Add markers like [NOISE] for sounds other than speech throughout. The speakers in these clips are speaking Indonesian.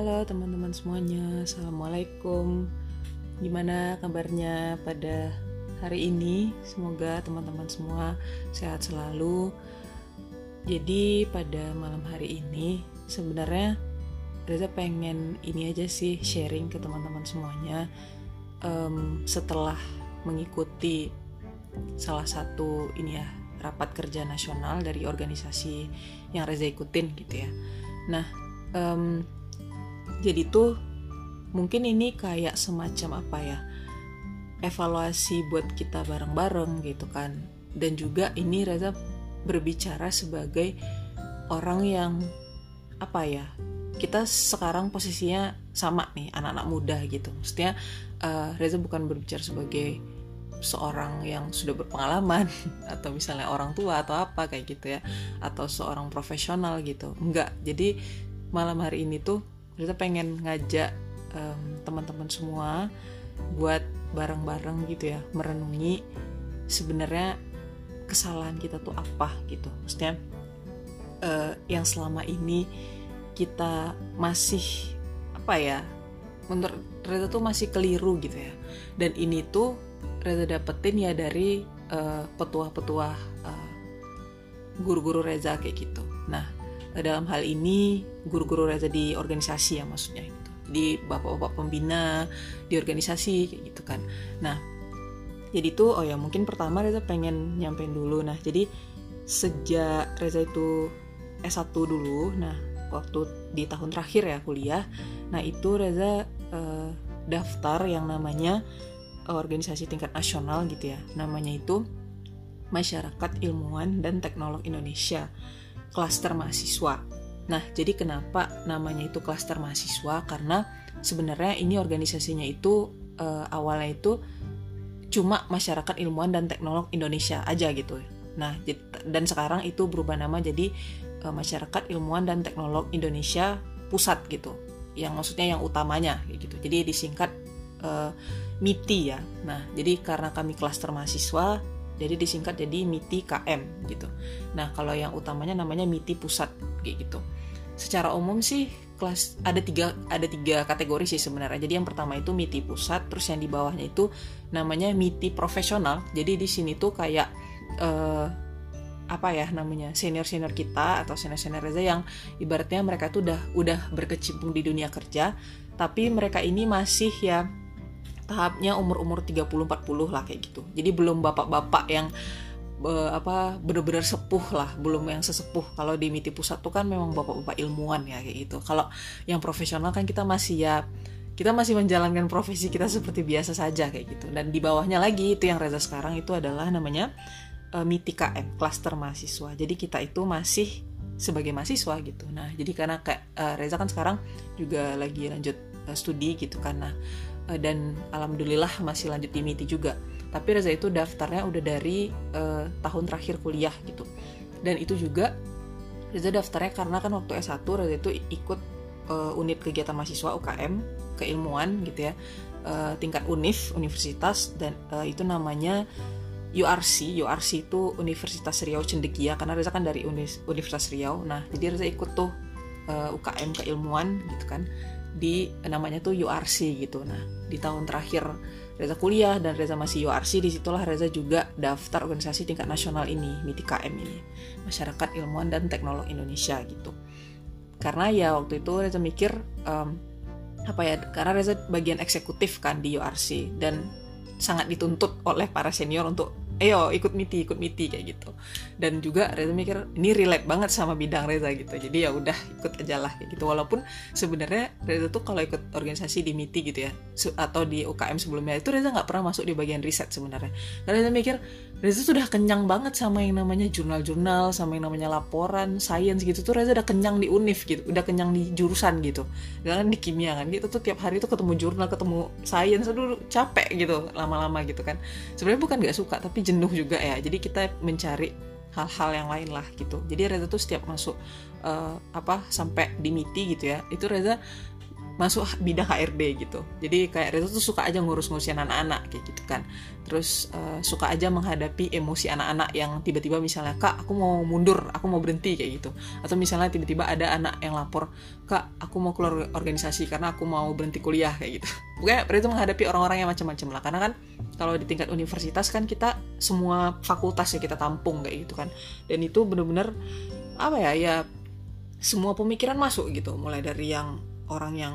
Halo teman-teman semuanya, Assalamualaikum Gimana kabarnya pada hari ini? Semoga teman-teman semua sehat selalu Jadi pada malam hari ini sebenarnya Reza pengen ini aja sih sharing ke teman-teman semuanya um, Setelah mengikuti salah satu ini ya rapat kerja nasional dari organisasi yang Reza ikutin gitu ya. Nah, um, jadi tuh mungkin ini kayak semacam apa ya evaluasi buat kita bareng-bareng gitu kan. Dan juga ini Reza berbicara sebagai orang yang apa ya kita sekarang posisinya sama nih anak-anak muda gitu. Maksudnya uh, Reza bukan berbicara sebagai seorang yang sudah berpengalaman [LAUGHS] atau misalnya orang tua atau apa kayak gitu ya atau seorang profesional gitu enggak jadi malam hari ini tuh kita pengen ngajak um, teman-teman semua buat bareng-bareng gitu ya merenungi sebenarnya kesalahan kita tuh apa gitu maksudnya uh, yang selama ini kita masih apa ya menurut Reza tuh masih keliru gitu ya dan ini tuh Reza dapetin ya dari uh, petuah-petuah uh, guru-guru Reza kayak gitu. Nah dalam hal ini guru-guru Reza di organisasi ya maksudnya gitu. Di bapak-bapak pembina di organisasi kayak gitu kan. Nah jadi tuh oh ya mungkin pertama Reza pengen nyampein dulu. Nah jadi sejak Reza itu S1 dulu, nah waktu di tahun terakhir ya kuliah, nah itu Reza uh, daftar yang namanya organisasi tingkat nasional gitu ya namanya itu Masyarakat Ilmuwan dan Teknolog Indonesia klaster mahasiswa. Nah jadi kenapa namanya itu klaster mahasiswa? Karena sebenarnya ini organisasinya itu uh, awalnya itu cuma Masyarakat Ilmuwan dan Teknolog Indonesia aja gitu. Nah dan sekarang itu berubah nama jadi uh, Masyarakat Ilmuwan dan Teknolog Indonesia Pusat gitu. Yang maksudnya yang utamanya gitu. Jadi disingkat uh, MITI ya. Nah, jadi karena kami klaster mahasiswa, jadi disingkat jadi MITI KM gitu. Nah, kalau yang utamanya namanya MITI Pusat kayak gitu. Secara umum sih kelas ada tiga ada tiga kategori sih sebenarnya. Jadi yang pertama itu MITI Pusat, terus yang di bawahnya itu namanya MITI Profesional. Jadi di sini tuh kayak uh, apa ya namanya senior senior kita atau senior senior Reza yang ibaratnya mereka tuh udah udah berkecimpung di dunia kerja tapi mereka ini masih ya tahapnya umur-umur 30-40 lah kayak gitu. Jadi belum bapak-bapak yang uh, apa bener-bener sepuh lah, belum yang sesepuh. Kalau di MITI pusat tuh kan memang bapak-bapak ilmuwan ya kayak gitu. Kalau yang profesional kan kita masih ya kita masih menjalankan profesi kita seperti biasa saja kayak gitu. Dan di bawahnya lagi itu yang Reza sekarang itu adalah namanya uh, MITI KM, klaster mahasiswa. Jadi kita itu masih sebagai mahasiswa gitu. Nah, jadi karena kayak uh, Reza kan sekarang juga lagi lanjut uh, studi gitu karena dan alhamdulillah masih lanjut di MITI juga. Tapi Reza itu daftarnya udah dari uh, tahun terakhir kuliah gitu. Dan itu juga Reza daftarnya karena kan waktu S1 Reza itu ikut uh, unit kegiatan mahasiswa UKM keilmuan gitu ya. Uh, tingkat UNIF universitas dan uh, itu namanya URC URC itu Universitas Riau Cendekia karena Reza kan dari Universitas Riau. Nah jadi Reza ikut tuh uh, UKM keilmuan gitu kan di namanya tuh URC gitu. Nah, di tahun terakhir Reza kuliah dan Reza masih URC, di situlah Reza juga daftar organisasi tingkat nasional ini, MITI KM ini, Masyarakat Ilmuwan dan Teknolog Indonesia gitu. Karena ya waktu itu Reza mikir um, apa ya, karena Reza bagian eksekutif kan di URC dan sangat dituntut oleh para senior untuk ayo ikut miti ikut miti kayak gitu. Dan juga Reza mikir ini relate banget sama bidang Reza gitu. Jadi ya udah ikut aja lah kayak gitu. Walaupun sebenarnya Reza tuh kalau ikut organisasi di miti gitu ya atau di UKM sebelumnya itu Reza nggak pernah masuk di bagian riset sebenarnya. Karena Reza mikir Reza sudah kenyang banget sama yang namanya jurnal-jurnal sama yang namanya laporan sains gitu. Tuh Reza udah kenyang di univ gitu udah kenyang di jurusan gitu. Kan di kimia kan gitu tuh tiap hari tuh ketemu jurnal ketemu sains aduh capek gitu lama-lama gitu kan. Sebenarnya bukan nggak suka tapi jenuh juga ya. Jadi kita mencari hal-hal yang lain lah gitu. Jadi Reza tuh setiap masuk uh, apa sampai di MITI gitu ya itu Reza masuk bidang HRD gitu. Jadi kayak Reza tuh suka aja ngurus-ngurusin anak-anak kayak gitu kan. Terus uh, suka aja menghadapi emosi anak-anak yang tiba-tiba misalnya kak aku mau mundur aku mau berhenti kayak gitu. Atau misalnya tiba-tiba ada anak yang lapor kak aku mau keluar organisasi karena aku mau berhenti kuliah kayak gitu. [LAUGHS] Pokoknya Reza menghadapi orang-orang yang macam-macam lah. Karena kan kalau di tingkat universitas kan kita semua fakultas ya kita tampung kayak gitu kan. Dan itu bener-bener apa ya ya semua pemikiran masuk gitu. Mulai dari yang orang yang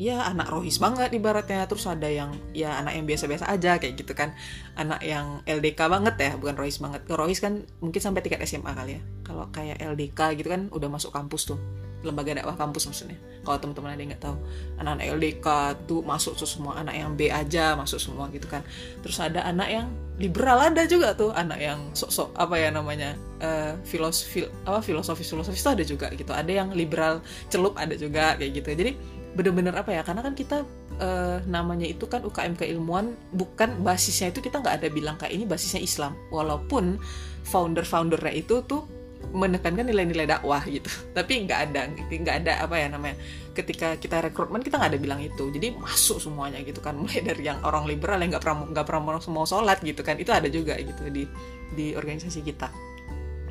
ya anak rohis banget ibaratnya. Terus ada yang ya anak yang biasa-biasa aja kayak gitu kan. Anak yang LDK banget ya bukan rohis banget. Rohis kan mungkin sampai tingkat SMA kali ya. Kalau kayak LDK gitu kan udah masuk kampus tuh lembaga dakwah kampus maksudnya. Kalau teman-teman ada yang nggak tahu anak-anak LDK tuh masuk tuh semua anak yang B aja masuk semua gitu kan. Terus ada anak yang liberal ada juga tuh anak yang sok-sok apa ya namanya uh, filosofi apa filosofi filosofi itu ada juga gitu. Ada yang liberal celup ada juga kayak gitu. Jadi bener-bener apa ya karena kan kita uh, namanya itu kan UKM keilmuan bukan basisnya itu kita nggak ada bilang kayak ini basisnya Islam. Walaupun founder-foundernya itu tuh menekankan nilai-nilai dakwah gitu. [LAUGHS] Tapi nggak ada nggak ada apa ya namanya ketika kita rekrutmen kita nggak ada bilang itu. Jadi masuk semuanya gitu kan. [LAUGHS] Mulai dari yang orang liberal yang nggak pernah nggak pernah mau sholat gitu kan. Itu ada juga gitu di di organisasi kita.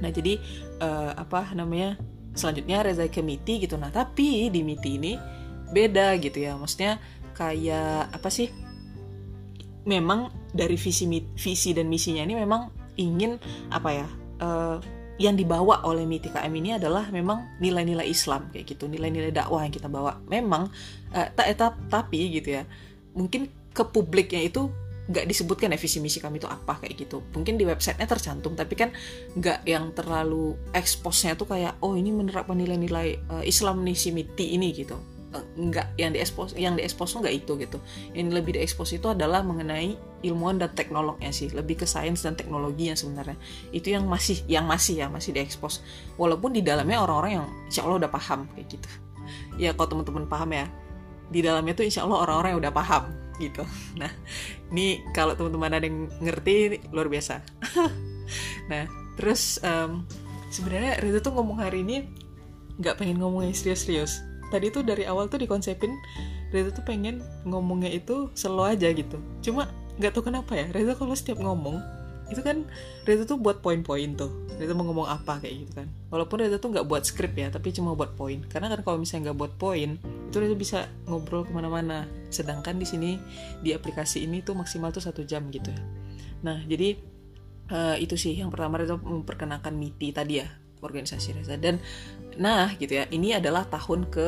Nah jadi uh, apa namanya selanjutnya Reza Committee gitu. Nah tapi di MITI ini beda gitu ya. Maksudnya kayak apa sih memang dari visi visi dan misinya ini memang ingin apa ya uh, yang dibawa oleh MITI KM ini adalah memang nilai-nilai Islam kayak gitu nilai-nilai dakwah yang kita bawa. Memang uh, tak etap tapi gitu ya mungkin ke publiknya itu nggak disebutkan ya visi misi kami itu apa kayak gitu. Mungkin di websitenya tercantum tapi kan nggak yang terlalu eksposnya tuh kayak oh ini menerapkan nilai-nilai uh, Islam nih si MITI ini gitu nggak yang diekspos yang diekspos nggak itu gitu. Yang lebih diekspos itu adalah mengenai ilmuwan dan teknolognya sih lebih ke sains dan teknologi yang sebenarnya. Itu yang masih yang masih ya masih diekspos. Walaupun di dalamnya orang-orang yang insya Allah udah paham kayak gitu. Ya kalau teman-teman paham ya di dalamnya tuh insya Allah orang-orang yang udah paham gitu. Nah ini kalau teman-teman ada yang ngerti luar biasa. [LAUGHS] Nah terus um, sebenarnya Rita tuh ngomong hari ini nggak pengen ngomong yang serius-serius tadi tuh dari awal tuh dikonsepin Reza tuh pengen ngomongnya itu slow aja gitu. Cuma nggak tahu kenapa ya Reza kalau setiap ngomong itu kan Reza tuh buat poin-poin tuh. Reza mau ngomong apa kayak gitu kan. Walaupun Reza tuh nggak buat skrip ya tapi cuma buat poin. Karena kan kalau misalnya nggak buat poin itu Reza bisa ngobrol ke mana-mana. Sedangkan di sini di aplikasi ini tuh maksimal tuh satu jam gitu ya. Nah jadi uh, itu sih yang pertama Reza memperkenalkan MITI tadi ya organisasi Reza. Dan nah gitu ya ini adalah tahun ke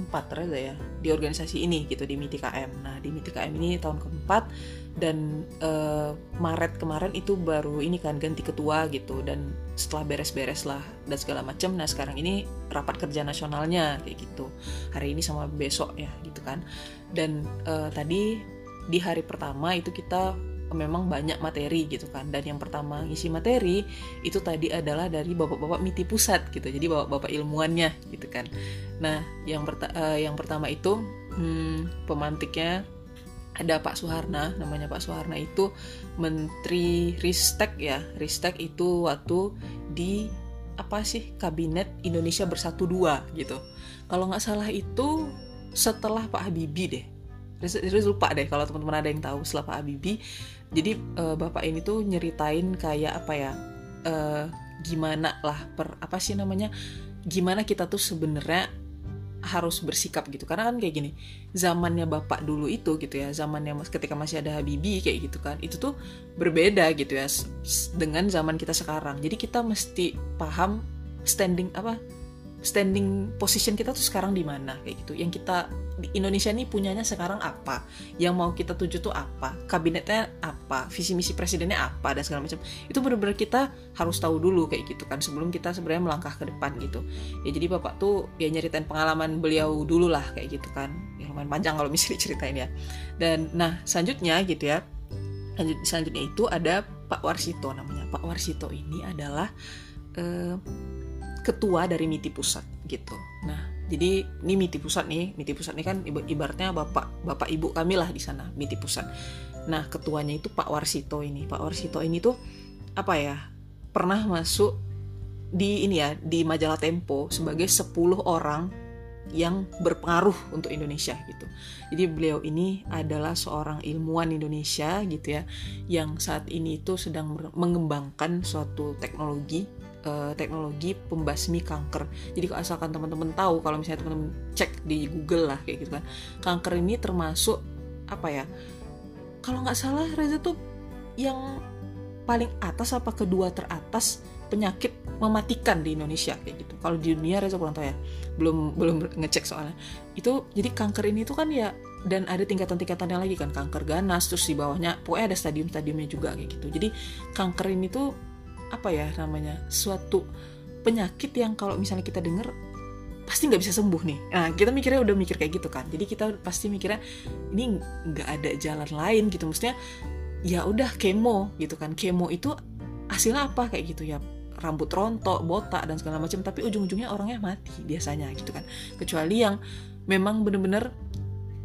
empat Reza ya di organisasi ini gitu di MITI KM nah di MITI KM ini tahun keempat dan uh, Maret kemarin itu baru ini kan ganti ketua gitu dan setelah beres-beres lah dan segala macam nah sekarang ini rapat kerja nasionalnya kayak gitu. Hari ini sama besok ya gitu kan. Dan uh, tadi di hari pertama itu kita memang banyak materi gitu kan. Dan yang pertama ngisi materi itu tadi adalah dari bapak-bapak miti pusat gitu. Jadi bapak-bapak ilmuannya gitu kan. Nah yang perta uh, yang pertama itu hmm, pemantiknya ada Pak Suharna. Namanya Pak Suharna itu Menteri Ristek ya. Ristek itu waktu di apa sih kabinet Indonesia Bersatu dua gitu. Kalau nggak salah itu setelah Pak Habibie deh. Riz lupa deh kalau teman-teman ada yang tahu setelah Pak Habibie jadi uh, bapak ini tuh nyeritain kayak apa ya uh, gimana lah per apa sih namanya gimana kita tuh sebenarnya harus bersikap gitu. Karena kan kayak gini zamannya bapak dulu itu gitu ya zamannya ketika masih ada Habibie kayak gitu kan itu tuh berbeda gitu ya dengan zaman kita sekarang. Jadi kita mesti paham standing apa standing position kita tuh sekarang di mana kayak gitu. Yang kita di Indonesia ini punyanya sekarang apa? Yang mau kita tuju tuh apa? Kabinetnya apa? Visi misi presidennya apa? Dan segala macam. Itu benar-benar kita harus tahu dulu kayak gitu kan sebelum kita sebenarnya melangkah ke depan gitu. Ya jadi bapak tuh ya nyeritain pengalaman beliau dulu lah kayak gitu kan. Ya lumayan panjang kalau misalnya [LAUGHS] diceritain ya. Dan nah selanjutnya gitu ya. Selanjutnya itu ada Pak Warsito namanya. Pak Warsito ini adalah eh, ketua dari MITI pusat gitu. Nah, jadi ini MITI pusat nih, MITI pusat ini kan ibaratnya bapak bapak ibu kami lah di sana MITI pusat. Nah, ketuanya itu Pak Warsito ini. Pak Warsito ini tuh apa ya? Pernah masuk di ini ya, di majalah Tempo sebagai 10 orang yang berpengaruh untuk Indonesia gitu. Jadi beliau ini adalah seorang ilmuwan Indonesia gitu ya yang saat ini itu sedang mengembangkan suatu teknologi uh, teknologi pembasmi kanker. Jadi kalau asalkan teman-teman tahu kalau misalnya teman-teman cek di Google lah kayak gitu kan. Kanker ini termasuk apa ya? Kalau nggak salah Reza tuh yang paling atas apa kedua teratas penyakit mematikan di Indonesia kayak gitu. Kalau di dunia Reza kurang tahu ya, belum belum ngecek soalnya. Itu jadi kanker ini tuh kan ya dan ada tingkatan-tingkatannya lagi kan kanker ganas terus di bawahnya pokoknya ada stadium-stadiumnya juga kayak gitu. Jadi kanker ini tuh apa ya namanya suatu penyakit yang kalau misalnya kita dengar pasti nggak bisa sembuh nih. Nah kita mikirnya udah mikir kayak gitu kan. Jadi kita pasti mikirnya ini nggak ada jalan lain gitu. Maksudnya ya udah kemo gitu kan. Kemo itu hasilnya apa kayak gitu ya rambut rontok, botak dan segala macam, tapi ujung-ujungnya orangnya mati biasanya gitu kan. Kecuali yang memang bener-bener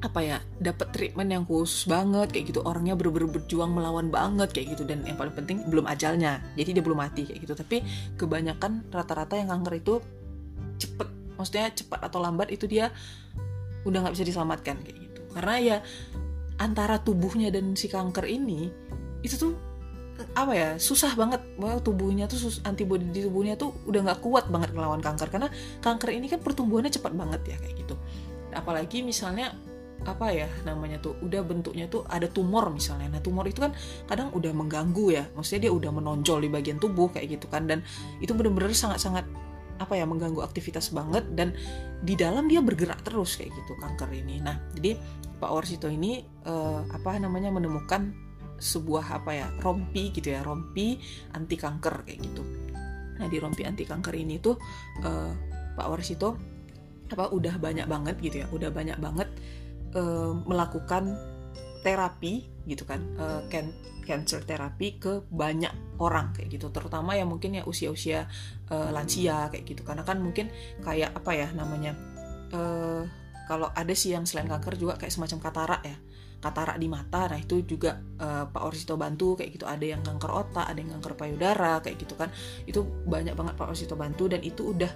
apa ya dapat treatment yang khusus banget kayak gitu. Orangnya bener-bener berjuang melawan banget kayak gitu. Dan yang paling penting belum ajalnya. Jadi dia belum mati kayak gitu. Tapi kebanyakan rata-rata yang kanker itu cepet maksudnya cepat atau lambat itu dia udah nggak bisa diselamatkan kayak gitu. Karena ya antara tubuhnya dan si kanker ini itu tuh apa ya susah banget. Bahwa tubuhnya tuh sus, antibody di tubuhnya tuh udah nggak kuat banget melawan kanker. Karena kanker ini kan pertumbuhannya cepat banget ya kayak gitu. Apalagi misalnya apa ya namanya tuh udah bentuknya tuh ada tumor misalnya. Nah tumor itu kan kadang udah mengganggu ya. Maksudnya dia udah menonjol di bagian tubuh kayak gitu kan. Dan itu bener-bener sangat-sangat apa ya mengganggu aktivitas banget. Dan di dalam dia bergerak terus kayak gitu kanker ini. Nah jadi Pak Warsito ini uh, apa namanya menemukan sebuah apa ya rompi gitu ya rompi anti kanker kayak gitu. Nah di rompi anti kanker ini tuh uh, Pak Warsito apa udah banyak banget gitu ya udah banyak banget uh, melakukan terapi gitu kan uh, can cancer terapi ke banyak orang kayak gitu. Terutama yang mungkin ya usia-usia uh, lansia kayak gitu. Karena kan mungkin kayak apa ya namanya uh, kalau ada sih yang selain kanker juga kayak semacam katarak ya katarak di mata. Nah itu juga uh, Pak Orsito bantu kayak gitu. Ada yang kanker otak ada yang kanker payudara kayak gitu kan. Itu banyak banget Pak Orsito bantu dan itu udah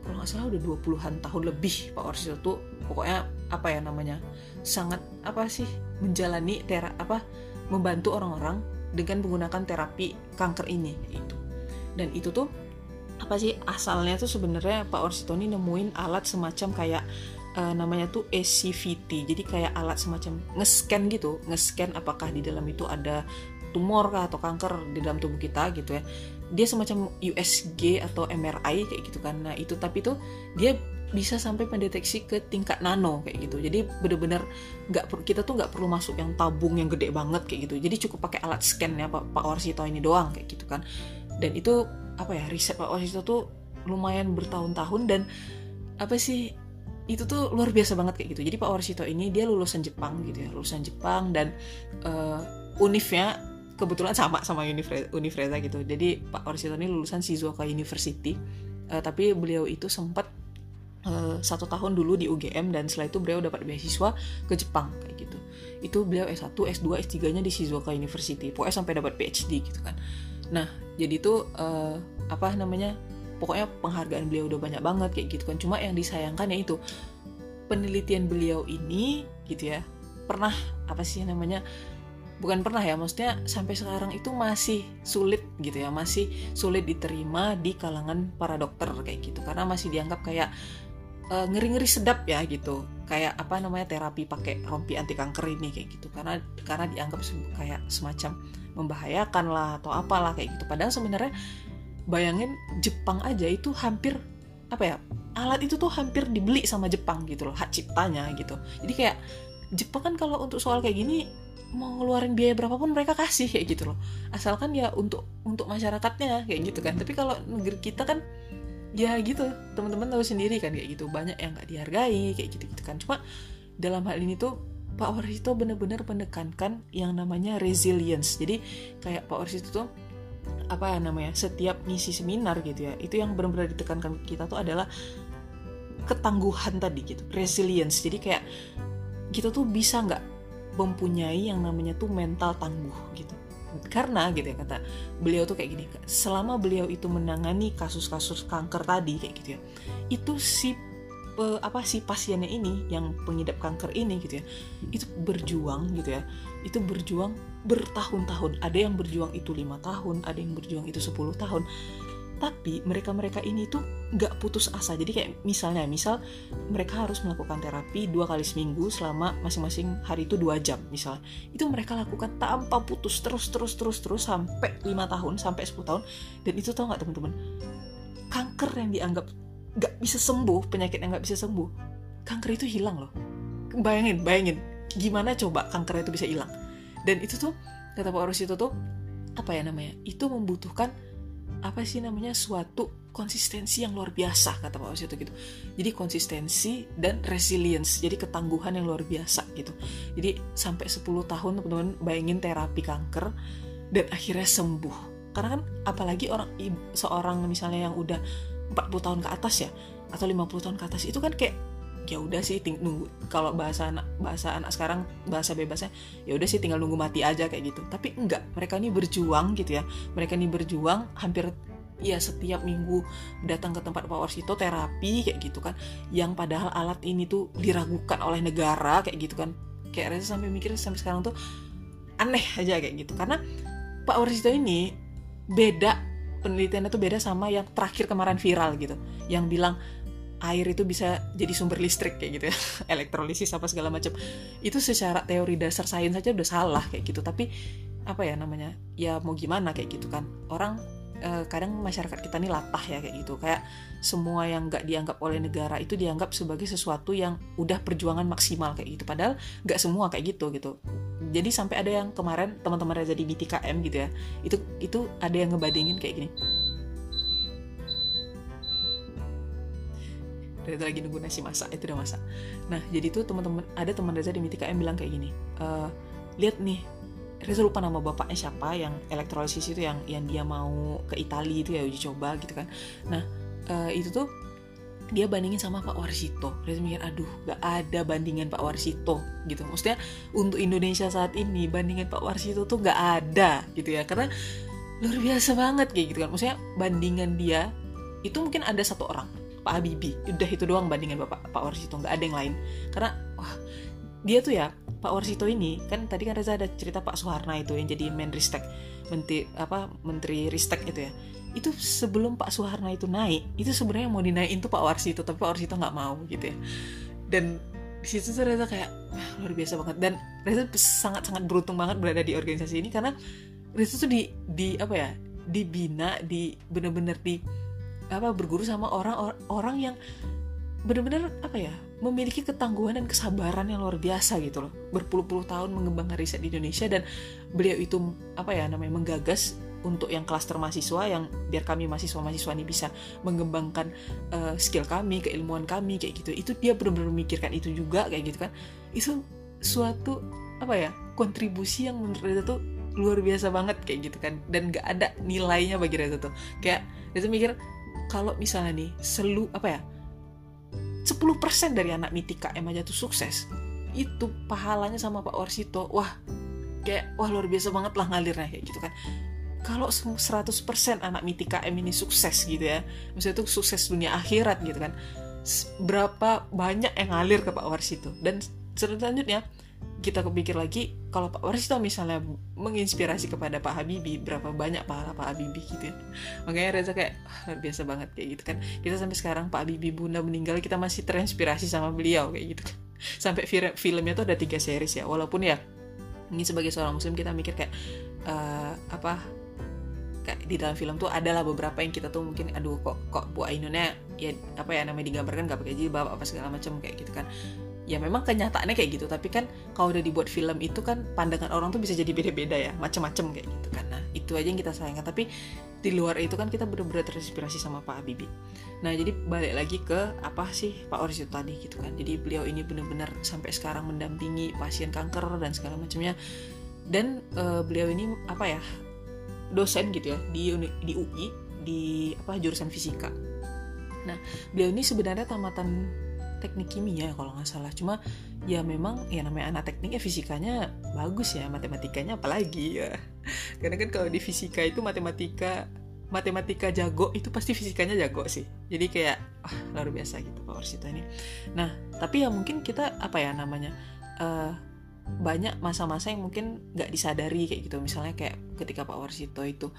kalau nggak salah udah 20-an tahun lebih Pak Orsito tuh pokoknya apa ya namanya sangat apa sih menjalani tera apa membantu orang-orang dengan menggunakan terapi kanker ini itu dan itu tuh apa sih asalnya tuh sebenarnya Pak Orsito ini nemuin alat semacam kayak uh, namanya tuh ACVT jadi kayak alat semacam nge-scan gitu. Nge-scan apakah di dalam itu ada tumor kah atau kanker di dalam tubuh kita gitu ya. Dia semacam USG atau MRI kayak gitu kan. Nah itu tapi tuh dia bisa sampai mendeteksi ke tingkat nano kayak gitu. Jadi bener-bener nggak kita tuh nggak perlu masuk yang tabung yang gede banget kayak gitu. Jadi cukup pakai alat scan ya pak pak Orsito ini doang kayak gitu kan. Dan itu apa ya riset pak Orsito tuh lumayan bertahun-tahun dan apa sih itu tuh luar biasa banget kayak gitu. Jadi Pak Warsito ini dia lulusan Jepang gitu ya lulusan Jepang dan uh, unifnya kebetulan sama sama Unifre Unifreza gitu. Jadi Pak Warsito ini lulusan Shizuoka University uh, tapi beliau itu sempat uh, satu tahun dulu di UGM dan setelah itu beliau dapat beasiswa ke Jepang kayak gitu. Itu beliau S1, S2, S3 nya di Shizuoka University. Pokoknya sampai dapat PhD gitu kan. Nah jadi itu uh, apa namanya pokoknya penghargaan beliau udah banyak banget kayak gitu kan. Cuma yang disayangkan ya itu penelitian beliau ini gitu ya pernah apa sih namanya bukan pernah ya maksudnya sampai sekarang itu masih sulit gitu ya masih sulit diterima di kalangan para dokter kayak gitu. Karena masih dianggap kayak uh, ngeri-ngeri sedap ya gitu. Kayak apa namanya terapi pakai rompi anti kanker ini kayak gitu. Karena karena dianggap kayak semacam membahayakan lah atau apalah kayak gitu. Padahal sebenarnya bayangin Jepang aja itu hampir apa ya alat itu tuh hampir dibeli sama Jepang gitu loh hak ciptanya gitu. Jadi kayak Jepang kan kalau untuk soal kayak gini mau ngeluarin biaya berapapun mereka kasih kayak gitu loh. Asalkan ya untuk untuk masyarakatnya kayak gitu kan. Tapi kalau negeri kita kan ya gitu teman-teman tahu sendiri kan kayak gitu. Banyak yang nggak dihargai kayak gitu gitu kan. Cuma dalam hal ini tuh Pak Warsito benar-benar menekankan yang namanya resilience. Jadi kayak Pak Warsito tuh apa namanya setiap misi seminar gitu ya itu yang benar-benar ditekankan kita tuh adalah ketangguhan tadi gitu resilience. Jadi kayak kita tuh bisa nggak mempunyai yang namanya tuh mental tangguh gitu. Karena gitu ya kata beliau tuh kayak gini selama beliau itu menangani kasus-kasus kanker tadi kayak gitu ya itu si pe, apa sih pasiennya ini yang pengidap kanker ini gitu ya itu berjuang gitu ya itu berjuang bertahun-tahun. Ada yang berjuang itu lima tahun ada yang berjuang itu 10 tahun. Tapi mereka-mereka ini tuh nggak putus asa. Jadi kayak misalnya misal mereka harus melakukan terapi dua kali seminggu selama masing-masing hari itu dua jam misalnya itu mereka lakukan tanpa putus terus terus terus terus sampai lima tahun sampai 10 tahun. Dan itu tau nggak teman-teman? Kanker yang dianggap nggak bisa sembuh penyakit yang nggak bisa sembuh kanker itu hilang loh. Bayangin bayangin. Gimana coba kanker itu bisa hilang dan itu tuh kata Pak Orus itu tuh apa ya namanya itu membutuhkan apa sih namanya suatu konsistensi yang luar biasa kata Pak Wasito gitu. Jadi konsistensi dan resilience, jadi ketangguhan yang luar biasa gitu. Jadi sampai 10 tahun teman-teman bayangin terapi kanker dan akhirnya sembuh. Karena kan apalagi orang seorang misalnya yang udah 40 tahun ke atas ya atau 50 tahun ke atas itu kan kayak ya udah sih ting nunggu kalau bahasa anak bahasa anak sekarang bahasa bebasnya ya udah sih tinggal nunggu mati aja kayak gitu. Tapi enggak mereka ini berjuang gitu ya. Mereka ini berjuang hampir ya setiap minggu datang ke tempat Pak Warsito terapi kayak gitu kan. Yang padahal alat ini tuh diragukan oleh negara kayak gitu kan. Kayak Reza sampai mikir sampai sekarang tuh aneh aja kayak gitu. Karena Pak Warsito ini beda penelitiannya tuh beda sama yang terakhir kemarin viral gitu. Yang bilang air itu bisa jadi sumber listrik kayak gitu ya. [LAUGHS] Elektrolisis apa segala macam. Itu secara teori dasar sains saja udah salah kayak gitu. Tapi apa ya namanya ya mau gimana kayak gitu kan. Orang eh, kadang masyarakat kita ini latah ya kayak gitu. Kayak semua yang nggak dianggap oleh negara itu dianggap sebagai sesuatu yang udah perjuangan maksimal kayak gitu. Padahal nggak semua kayak gitu gitu. Jadi sampai ada yang kemarin teman-teman Reza di BTKM gitu ya. Itu itu ada yang ngebandingin kayak gini Reza lagi nunggu nasi masak itu udah masak. Nah jadi tuh teman-teman ada teman Reza di MITKM bilang kayak gini e, lihat nih Reza lupa nama bapaknya siapa yang elektrolisis itu yang yang dia mau ke Italia itu ya uji coba gitu kan. Nah uh, itu tuh dia bandingin sama Pak Warsito. Reza mikir aduh gak ada bandingan Pak Warsito gitu. Maksudnya untuk Indonesia saat ini bandingan Pak Warsito tuh gak ada gitu ya. Karena luar biasa banget kayak gitu kan. Maksudnya bandingan dia itu mungkin ada satu orang Pak Habibie. Udah itu doang bandingan Bapak Pak Warsito. Nggak ada yang lain. Karena wah dia tuh ya Pak Warsito ini kan tadi kan Reza ada cerita Pak Soeharno itu yang jadi Menristek menteri apa menteri Ristek itu ya. Itu sebelum Pak Soeharno itu naik itu sebenarnya mau dinaikin tuh Pak Warsito tapi Pak Warsito nggak mau gitu ya. Dan di situ tuh Reza kayak wah, luar biasa banget. Dan Reza sangat sangat beruntung banget berada di organisasi ini karena Reza tuh di di apa ya dibina di bener-bener di apa berguru sama orang orang yang benar-benar apa ya memiliki ketangguhan dan kesabaran yang luar biasa gitu loh berpuluh-puluh tahun mengembangkan riset di Indonesia dan beliau itu apa ya namanya menggagas untuk yang klaster mahasiswa yang biar kami mahasiswa-mahasiswa ini bisa mengembangkan uh, skill kami, keilmuan kami kayak gitu. Itu dia benar-benar memikirkan itu juga kayak gitu kan. Itu suatu apa ya kontribusi yang menurut Reza tuh luar biasa banget kayak gitu kan dan gak ada nilainya bagi Reza tuh kayak Reza mikir kalau misalnya nih selu apa ya 10% dari anak Mitika M aja tuh sukses itu pahalanya sama Pak Warsito. Wah kayak wah luar biasa banget lah ngalirnya kayak gitu kan. Kalau 100% anak Mitika M ini sukses gitu ya maksudnya itu sukses dunia akhirat gitu kan berapa banyak yang ngalir ke Pak Warsito. Dan selanjutnya kita kepikir lagi kalau Pak Warsito misalnya menginspirasi kepada Pak Habibie berapa banyak pahala Pak Habibie gitu ya. Makanya Reza kayak oh, luar biasa banget kayak gitu kan. Kita sampai sekarang Pak Habibie bunda meninggal kita masih terinspirasi sama beliau kayak gitu kan. [LAUGHS] Sampai film filmnya tuh ada tiga series ya. Walaupun ya ini sebagai seorang muslim kita mikir kayak uh, apa kayak di dalam film tuh adalah beberapa yang kita tuh mungkin aduh kok kok Bu Ainunnya ya apa ya namanya digambarkan gak pakai jilbab apa segala macam kayak gitu kan ya memang kenyataannya kayak gitu. Tapi kan kalau udah dibuat film itu kan pandangan orang tuh bisa jadi beda-beda ya. Macem-macem kayak gitu kan. Nah itu aja yang kita sayangkan. Tapi di luar itu kan kita benar-benar terinspirasi sama Pak Habibie. Nah jadi balik lagi ke apa sih Pak Oris itu tadi gitu kan. Jadi beliau ini benar-benar sampai sekarang mendampingi pasien kanker dan segala macamnya. Dan uh, beliau ini apa ya dosen gitu ya di di UI di apa jurusan fisika. Nah beliau ini sebenarnya tamatan teknik kimia kalau nggak salah. Cuma ya memang ya namanya anak teknik ya fisikanya bagus ya matematikanya apalagi ya. [LAUGHS] Karena kan kalau di fisika itu matematika matematika jago itu pasti fisikanya jago sih. Jadi kayak ah, luar biasa gitu Pak Warsito ini. Nah tapi ya mungkin kita apa ya namanya uh, banyak masa-masa yang mungkin nggak disadari kayak gitu. Misalnya kayak ketika Pak Warsito itu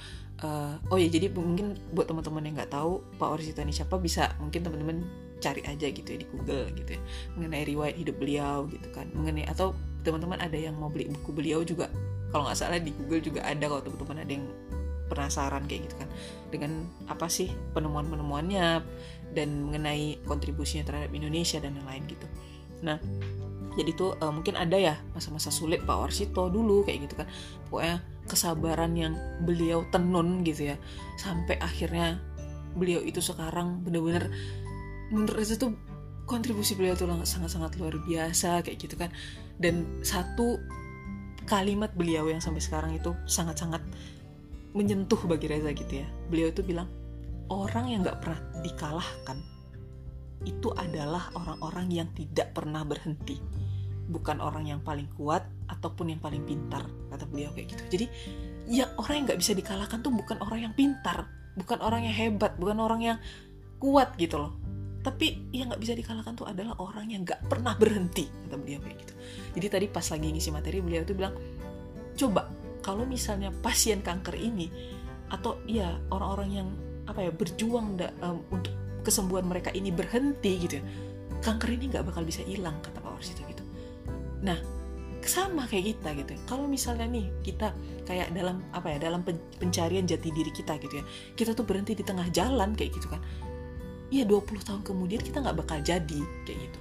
uh, oh ya jadi mungkin buat teman-teman yang nggak tahu Pak Warsito ini siapa bisa mungkin teman-teman cari aja gitu ya di Google gitu ya. Mengenai riwayat hidup beliau gitu kan. Mengenai atau teman-teman ada yang mau beli buku beliau juga. Kalau nggak salah di Google juga ada kalau teman-teman ada yang penasaran kayak gitu kan. Dengan apa sih penemuan-penemuannya dan mengenai kontribusinya terhadap Indonesia dan lain-lain gitu. Nah, jadi tuh uh, mungkin ada ya masa-masa sulit Pak Warsito dulu kayak gitu kan. Pokoknya kesabaran yang beliau tenun gitu ya. Sampai akhirnya beliau itu sekarang bener-bener menurut saya tuh kontribusi beliau tuh sangat-sangat luar biasa kayak gitu kan dan satu kalimat beliau yang sampai sekarang itu sangat-sangat menyentuh bagi Reza gitu ya. Beliau itu bilang, orang yang gak pernah dikalahkan itu adalah orang-orang yang tidak pernah berhenti. Bukan orang yang paling kuat ataupun yang paling pintar, kata beliau kayak gitu. Jadi, ya orang yang gak bisa dikalahkan tuh bukan orang yang pintar, bukan orang yang hebat, bukan orang yang kuat gitu loh. Tapi yang gak bisa dikalahkan tuh adalah orang yang gak pernah berhenti, kata beliau kayak gitu. Jadi tadi pas lagi ngisi materi beliau tuh bilang, coba kalau misalnya pasien kanker ini atau ya orang-orang yang apa ya berjuang da, um, untuk kesembuhan mereka ini berhenti gitu ya kanker ini nggak bakal bisa hilang kata Pak Warsito gitu nah sama kayak kita gitu ya. kalau misalnya nih kita kayak dalam apa ya dalam pencarian jati diri kita gitu ya kita tuh berhenti di tengah jalan kayak gitu kan ya 20 tahun kemudian kita nggak bakal jadi kayak gitu.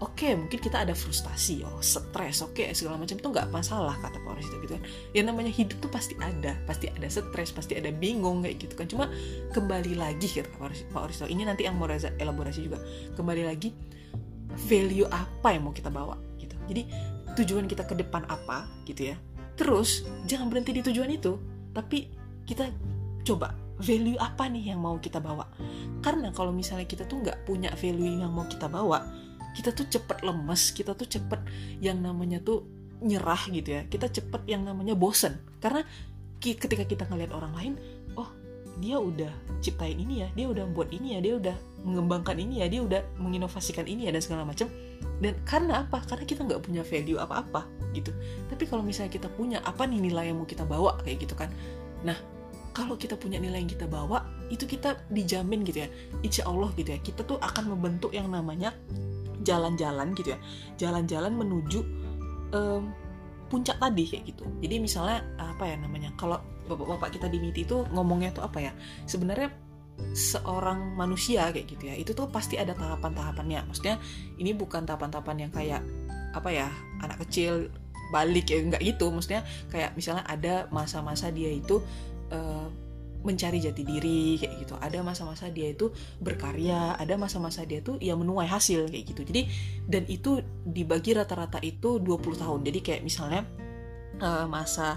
Oke okay, mungkin kita ada frustasi oh stres oke okay, segala macam itu nggak masalah kata Pak Oris itu gitu kan. Yang namanya hidup tuh pasti ada pasti ada stres pasti ada bingung kayak gitu kan. Cuma kembali lagi kata Pak Oris ini nanti yang mau Reza elaborasi juga. Kembali lagi value apa yang mau kita bawa gitu. Jadi tujuan kita ke depan apa gitu ya. Terus jangan berhenti di tujuan itu tapi kita coba value apa nih yang mau kita bawa? Karena kalau misalnya kita tuh nggak punya value yang mau kita bawa kita tuh cepet lemes kita tuh cepet yang namanya tuh nyerah gitu ya. Kita cepet yang namanya bosen. Karena ketika kita ngelihat orang lain oh dia udah ciptain ini ya dia udah buat ini ya dia udah mengembangkan ini ya dia udah menginovasikan ini ya dan segala macam. Dan karena apa? Karena kita nggak punya value apa-apa gitu. Tapi kalau misalnya kita punya apa nih nilai yang mau kita bawa? Kayak gitu kan. Nah kalau kita punya nilai yang kita bawa itu kita dijamin gitu ya. Insya Allah gitu ya kita tuh akan membentuk yang namanya jalan-jalan gitu ya. Jalan-jalan menuju um, puncak tadi kayak gitu. Jadi misalnya apa ya namanya kalau bapak-bapak kita di MITI itu ngomongnya tuh apa ya? Sebenarnya seorang manusia kayak gitu ya itu tuh pasti ada tahapan-tahapannya. Maksudnya ini bukan tahapan-tahapan yang kayak apa ya anak kecil balik ya nggak gitu. Maksudnya kayak misalnya ada masa-masa dia itu uh, mencari jati diri kayak gitu. Ada masa-masa dia itu berkarya ada masa-masa dia tuh ya menuai hasil kayak gitu. Jadi dan itu dibagi rata-rata itu 20 tahun. Jadi kayak misalnya uh, masa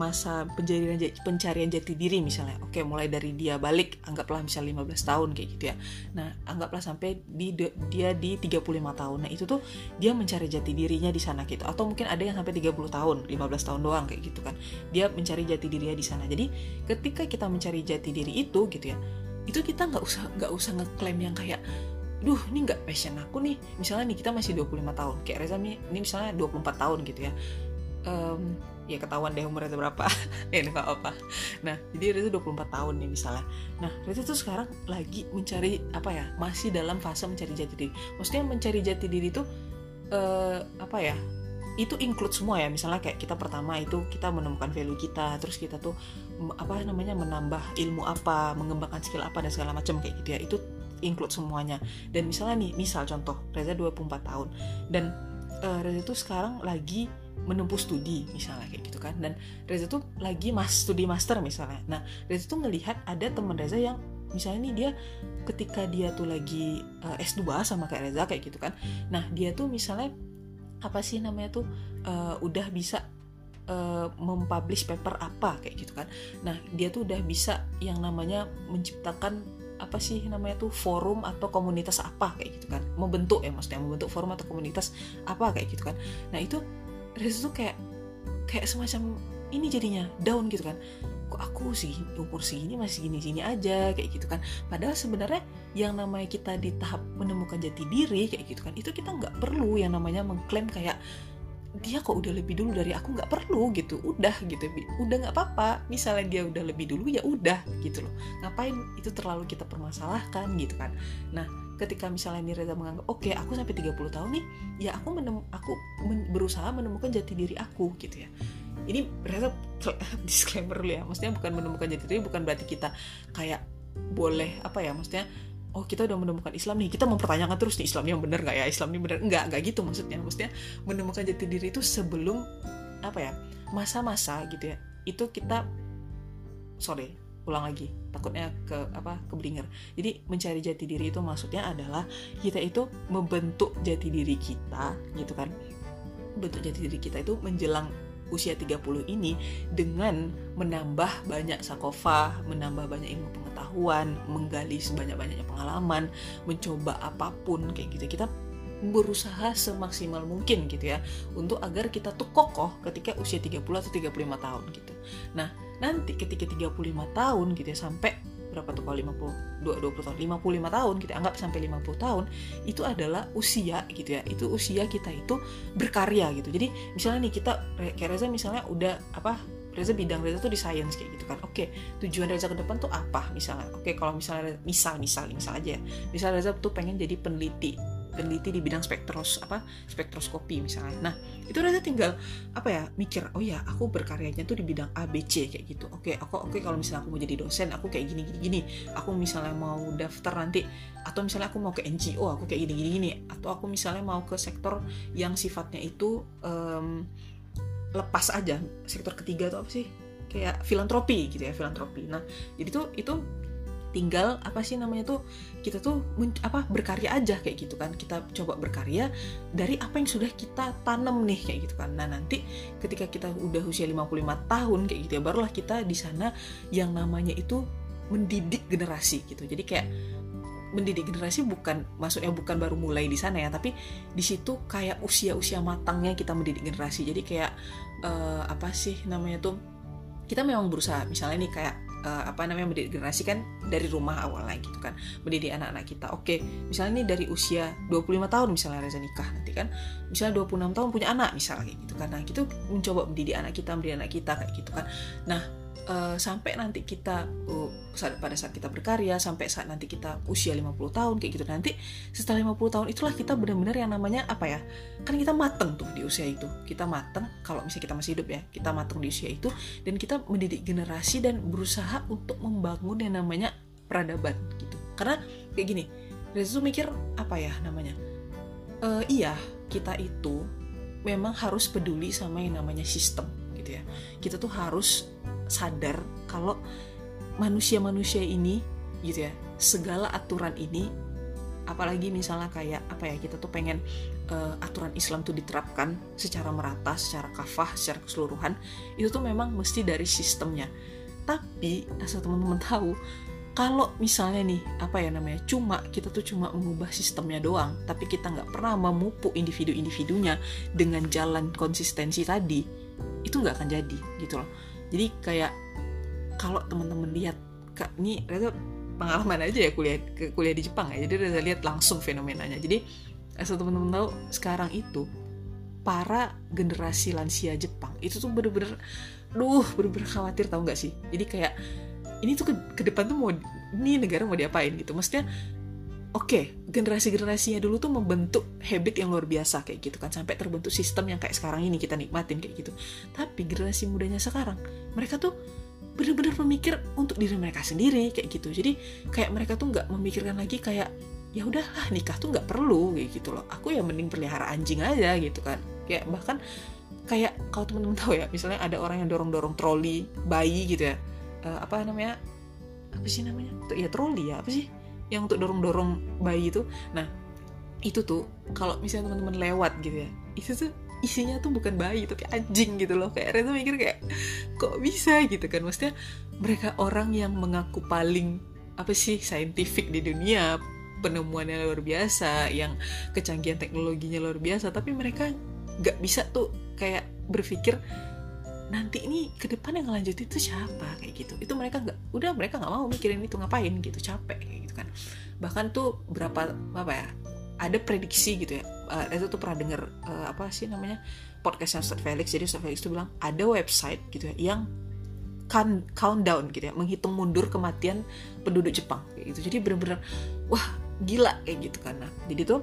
masa pencarian pencarian jati diri misalnya. Oke mulai dari dia balik anggaplah misalnya 15 tahun kayak gitu ya. Nah anggaplah sampai di dia di 35 tahun. Nah itu tuh dia mencari jati dirinya di sana gitu. Atau mungkin ada yang sampai 30 tahun 15 tahun doang kayak gitu kan. Dia mencari jati dirinya di sana. Jadi ketika kita mencari jati diri itu gitu ya itu kita nggak usah nggak usah ngeklaim yang kayak duh ini nggak passion aku nih. Misalnya nih kita masih 25 tahun. Kayak Reza ini misalnya 24 tahun gitu ya. Um, ya ketahuan deh umurnya berapa. [LAUGHS] Ya nggak apa? Nah jadi Reza 24 tahun nih misalnya. Nah Reza tuh sekarang lagi mencari apa ya masih dalam fase mencari jati diri. Maksudnya mencari jati diri itu uh, apa ya itu include semua ya. Misalnya kayak kita pertama itu kita menemukan value kita terus kita tuh apa namanya menambah ilmu apa mengembangkan skill apa dan segala macam kayak gitu ya. Itu include semuanya. Dan misalnya nih misal contoh Reza 24 tahun. Dan uh, Reza tuh sekarang lagi menempuh studi misalnya kayak gitu kan. Dan Reza tuh lagi mas studi master misalnya. Nah Reza tuh ngelihat ada teman Reza yang misalnya nih dia ketika dia tuh lagi uh, eh, S2 sama kayak Reza kayak gitu kan. Nah dia tuh misalnya apa sih namanya tuh uh, udah bisa uh, mempublish paper apa kayak gitu kan. Nah dia tuh udah bisa yang namanya menciptakan apa sih namanya tuh forum atau komunitas apa kayak gitu kan. Membentuk ya maksudnya membentuk forum atau komunitas apa kayak gitu kan. Nah itu Reza tuh kayak kayak semacam ini jadinya down gitu kan. Kok aku sih umur segini masih gini sini aja kayak gitu kan. Padahal sebenarnya yang namanya kita di tahap menemukan jati diri kayak gitu kan itu kita nggak perlu yang namanya mengklaim kayak dia kok udah lebih dulu dari aku? Nggak perlu gitu udah gitu. Udah nggak apa-apa. Misalnya dia udah lebih dulu ya udah gitu loh. Ngapain itu terlalu kita permasalahkan gitu kan. Nah ketika misalnya ini Reza menganggap oke okay, aku sampai 30 tahun nih ya aku menem aku men berusaha menemukan jati diri aku gitu ya. Ini Reza [LAUGHS] disclaimer dulu ya maksudnya bukan menemukan jati diri bukan berarti kita kayak boleh apa ya maksudnya oh kita udah menemukan Islam nih kita mempertanyakan terus nih Islam yang benar nggak ya Islam ini benar nggak nggak gitu maksudnya. Maksudnya menemukan jati diri itu sebelum apa ya masa-masa gitu ya itu kita sorry ulang lagi takutnya ke apa ke blinger jadi mencari jati diri itu maksudnya adalah kita itu membentuk jati diri kita gitu kan bentuk jati diri kita itu menjelang usia 30 ini dengan menambah banyak sakofa, menambah banyak ilmu pengetahuan, menggali sebanyak-banyaknya pengalaman, mencoba apa pun kayak gitu. Kita berusaha semaksimal mungkin gitu ya untuk agar kita tuh kokoh ketika usia 30 atau 35 tahun gitu. Nah, nanti ketika 35 tahun gitu ya sampai berapa tuh kalau 50 20 tahun 55 tahun kita anggap sampai 50 tahun itu adalah usia gitu ya. Itu usia kita itu berkarya gitu. Jadi misalnya nih kita kayak Reza misalnya udah apa Reza bidang Reza tuh di science kayak gitu kan. Oke tujuan Reza ke depan tuh apa misalnya? Oke kalau misalnya misal misal misal aja ya. Misal Reza tuh pengen jadi peneliti peneliti di bidang spektros apa spektroskopi misalnya. Nah itu udah tinggal apa ya mikir oh ya aku berkaryanya tuh di bidang A B C kayak gitu. Oke aku oke kalau misalnya aku mau jadi dosen aku kayak gini gini gini. Aku misalnya mau daftar nanti atau misalnya aku mau ke NGO aku kayak gini gini gini. Atau aku misalnya mau ke sektor yang sifatnya itu um, lepas aja sektor ketiga atau apa sih kayak filantropi gitu ya filantropi. Nah jadi tuh itu tinggal apa sih namanya tuh kita tuh apa berkarya aja kayak gitu kan. Kita coba berkarya dari apa yang sudah kita tanam nih kayak gitu kan. Nah nanti ketika kita udah usia 55 tahun kayak gitu ya barulah kita di sana yang namanya itu mendidik generasi gitu. Jadi kayak mendidik generasi bukan maksudnya bukan baru mulai di sana ya tapi di situ kayak usia-usia matangnya kita mendidik generasi. Jadi kayak uh, apa sih namanya tuh kita memang berusaha. Misalnya nih kayak uh, apa namanya mendidik generasi kan dari rumah awalnya gitu kan mendidik anak-anak kita. Oke misalnya nih dari usia 25 tahun misalnya Reza nikah nanti kan misalnya 26 tahun punya anak misalnya gitu kan. Nah kita mencoba mendidik anak kita mendidik anak kita kayak gitu kan. Nah uh, sampai nanti kita uh, saat, pada saat kita berkarya sampai saat nanti kita usia 50 tahun kayak gitu. Nanti setelah 50 tahun itulah kita benar-benar yang namanya apa ya kan kita mateng tuh di usia itu. Kita mateng kalau misalnya kita masih hidup ya kita mateng di usia itu dan kita mendidik generasi dan berusaha untuk membangun yang namanya peradaban gitu. Karena kayak gini Reza tuh mikir apa ya namanya uh, iya kita itu memang harus peduli sama yang namanya sistem gitu ya. Kita tuh harus sadar kalau manusia-manusia ini gitu ya segala aturan ini apalagi misalnya kayak apa ya kita tuh pengen uh, aturan Islam tuh diterapkan secara merata, secara kafah, secara keseluruhan itu tuh memang mesti dari sistemnya. Tapi asal teman-teman [LAUGHS] tahu kalau misalnya nih apa ya namanya cuma kita tuh cuma mengubah sistemnya doang, tapi kita nggak pernah memupuk individu-individunya dengan jalan konsistensi tadi, itu nggak akan jadi gitu loh jadi kayak kalau teman-teman lihat kak ini Reza pengalaman aja ya kuliah kuliah di Jepang ya. Jadi Reza lihat langsung fenomenanya. Jadi asal teman-teman tahu sekarang itu para generasi lansia Jepang itu tuh bener-bener duh bener-bener khawatir tau nggak sih? Jadi kayak ini tuh ke, ke depan tuh mau ini negara mau diapain gitu. Maksudnya oke okay, generasi-generasinya dulu tuh membentuk habit yang luar biasa kayak gitu kan. Sampai terbentuk sistem yang kayak sekarang ini kita nikmatin kayak gitu. Tapi generasi mudanya sekarang mereka tuh benar-benar memikir untuk diri mereka sendiri kayak gitu. Jadi kayak mereka tuh nggak memikirkan lagi kayak ya udahlah nikah tuh nggak perlu kayak gitu loh. Aku ya mending pelihara anjing aja gitu kan. Kayak bahkan kayak kalau temen-temen tahu ya misalnya ada orang yang dorong-dorong troli bayi gitu ya. Uh, apa namanya? Apa sih namanya? Ya troli ya apa sih yang untuk dorong-dorong bayi itu. Nah itu tuh kalau misalnya teman-teman lewat gitu ya itu tuh isinya tuh bukan bayi tapi anjing gitu loh. Kayak Reza mikir kayak kok bisa? gitu kan. Maksudnya mereka orang yang mengaku paling apa sih saintifik di dunia penemuannya luar biasa yang kecanggihan teknologinya luar biasa tapi mereka nggak bisa tuh kayak berpikir nanti ini ke depan yang ngelanjutin itu siapa? Kayak gitu. Itu mereka nggak udah mereka nggak mau mikirin itu ngapain gitu capek kayak gitu kan. Bahkan tuh berapa apa ya ada prediksi gitu ya. Uh, itu tuh pernah denger uh, apa sih namanya podcastnya Ustaz Felix. Jadi Ustaz Felix tuh bilang ada website gitu ya yang count, countdown gitu ya menghitung mundur kematian penduduk Jepang kayak gitu. Jadi bener-bener wah gila kayak gitu kan. Nah jadi tuh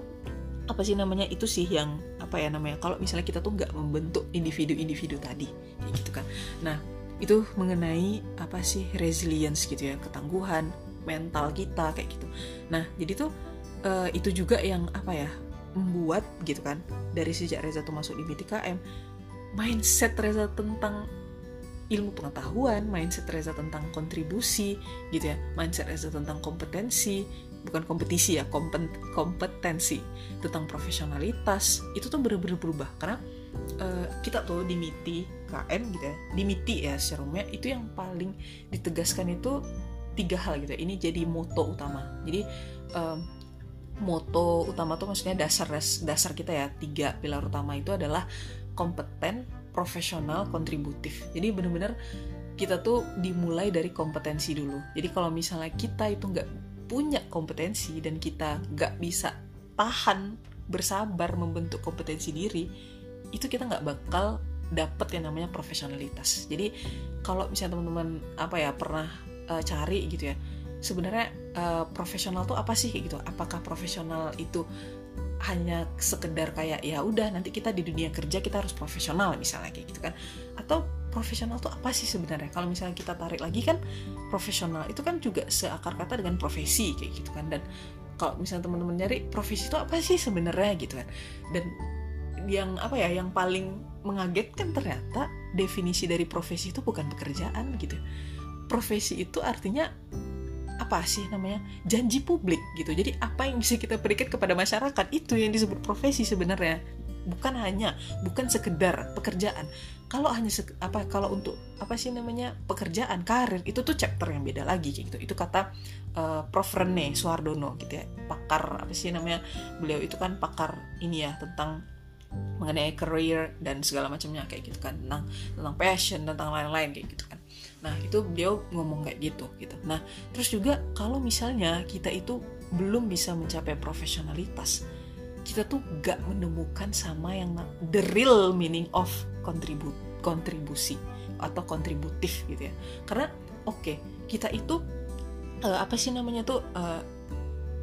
apa sih namanya itu sih yang apa ya namanya kalau misalnya kita tuh nggak membentuk individu-individu tadi kayak gitu kan. Nah itu mengenai apa sih resilience gitu ya ketangguhan mental kita kayak gitu. Nah jadi tuh uh, itu juga yang apa ya membuat gitu kan dari sejak Reza tuh masuk di BTKM mindset Reza tentang ilmu pengetahuan, mindset Reza tentang kontribusi gitu ya, mindset Reza tentang kompetensi, bukan kompetisi ya, kompetensi tentang profesionalitas itu tuh bener-bener berubah karena uh, kita tuh di MITI KM gitu ya, di MITI ya secara umumnya itu yang paling ditegaskan itu tiga hal gitu ya. Ini jadi moto utama. Jadi um, moto utama tuh maksudnya dasar dasar kita ya tiga pilar utama itu adalah kompeten, profesional, kontributif. Jadi bener-bener kita tuh dimulai dari kompetensi dulu. Jadi kalau misalnya kita itu nggak punya kompetensi dan kita nggak bisa tahan bersabar membentuk kompetensi diri, itu kita nggak bakal dapet yang namanya profesionalitas. Jadi kalau misalnya teman-teman apa ya pernah uh, cari gitu ya, sebenarnya uh, profesional tuh apa sih gitu apakah profesional itu hanya sekedar kayak ya udah nanti kita di dunia kerja kita harus profesional misalnya kayak gitu kan atau profesional tuh apa sih sebenarnya? Kalau misalnya kita tarik lagi kan profesional itu kan juga seakar kata dengan profesi kayak gitu kan. Dan kalau misalnya teman-teman nyari profesi itu apa sih sebenarnya gitu kan. Dan yang apa ya yang paling mengagetkan ternyata definisi dari profesi itu bukan pekerjaan gitu. Profesi itu artinya apa sih namanya? Janji publik gitu. Jadi apa yang bisa kita berikan kepada masyarakat itu yang disebut profesi sebenarnya. Bukan hanya bukan sekedar pekerjaan kalau hanya apa kalau untuk apa sih namanya pekerjaan karir itu tuh chapter yang beda lagi gitu. Itu kata uh, Prof. Rene Suardono gitu ya. Pakar apa sih namanya beliau itu kan pakar ini ya tentang mengenai career dan segala macamnya kayak gitu kan. Tentang tentang passion tentang lain-lain kayak gitu kan. Nah itu beliau ngomong kayak gitu gitu. Nah terus juga kalau misalnya kita itu belum bisa mencapai profesionalitas, kita tuh gak menemukan sama yang the real meaning of kontribut kontribusi atau kontributif gitu ya. Karena oke okay, kita itu uh, apa sih namanya tuh uh,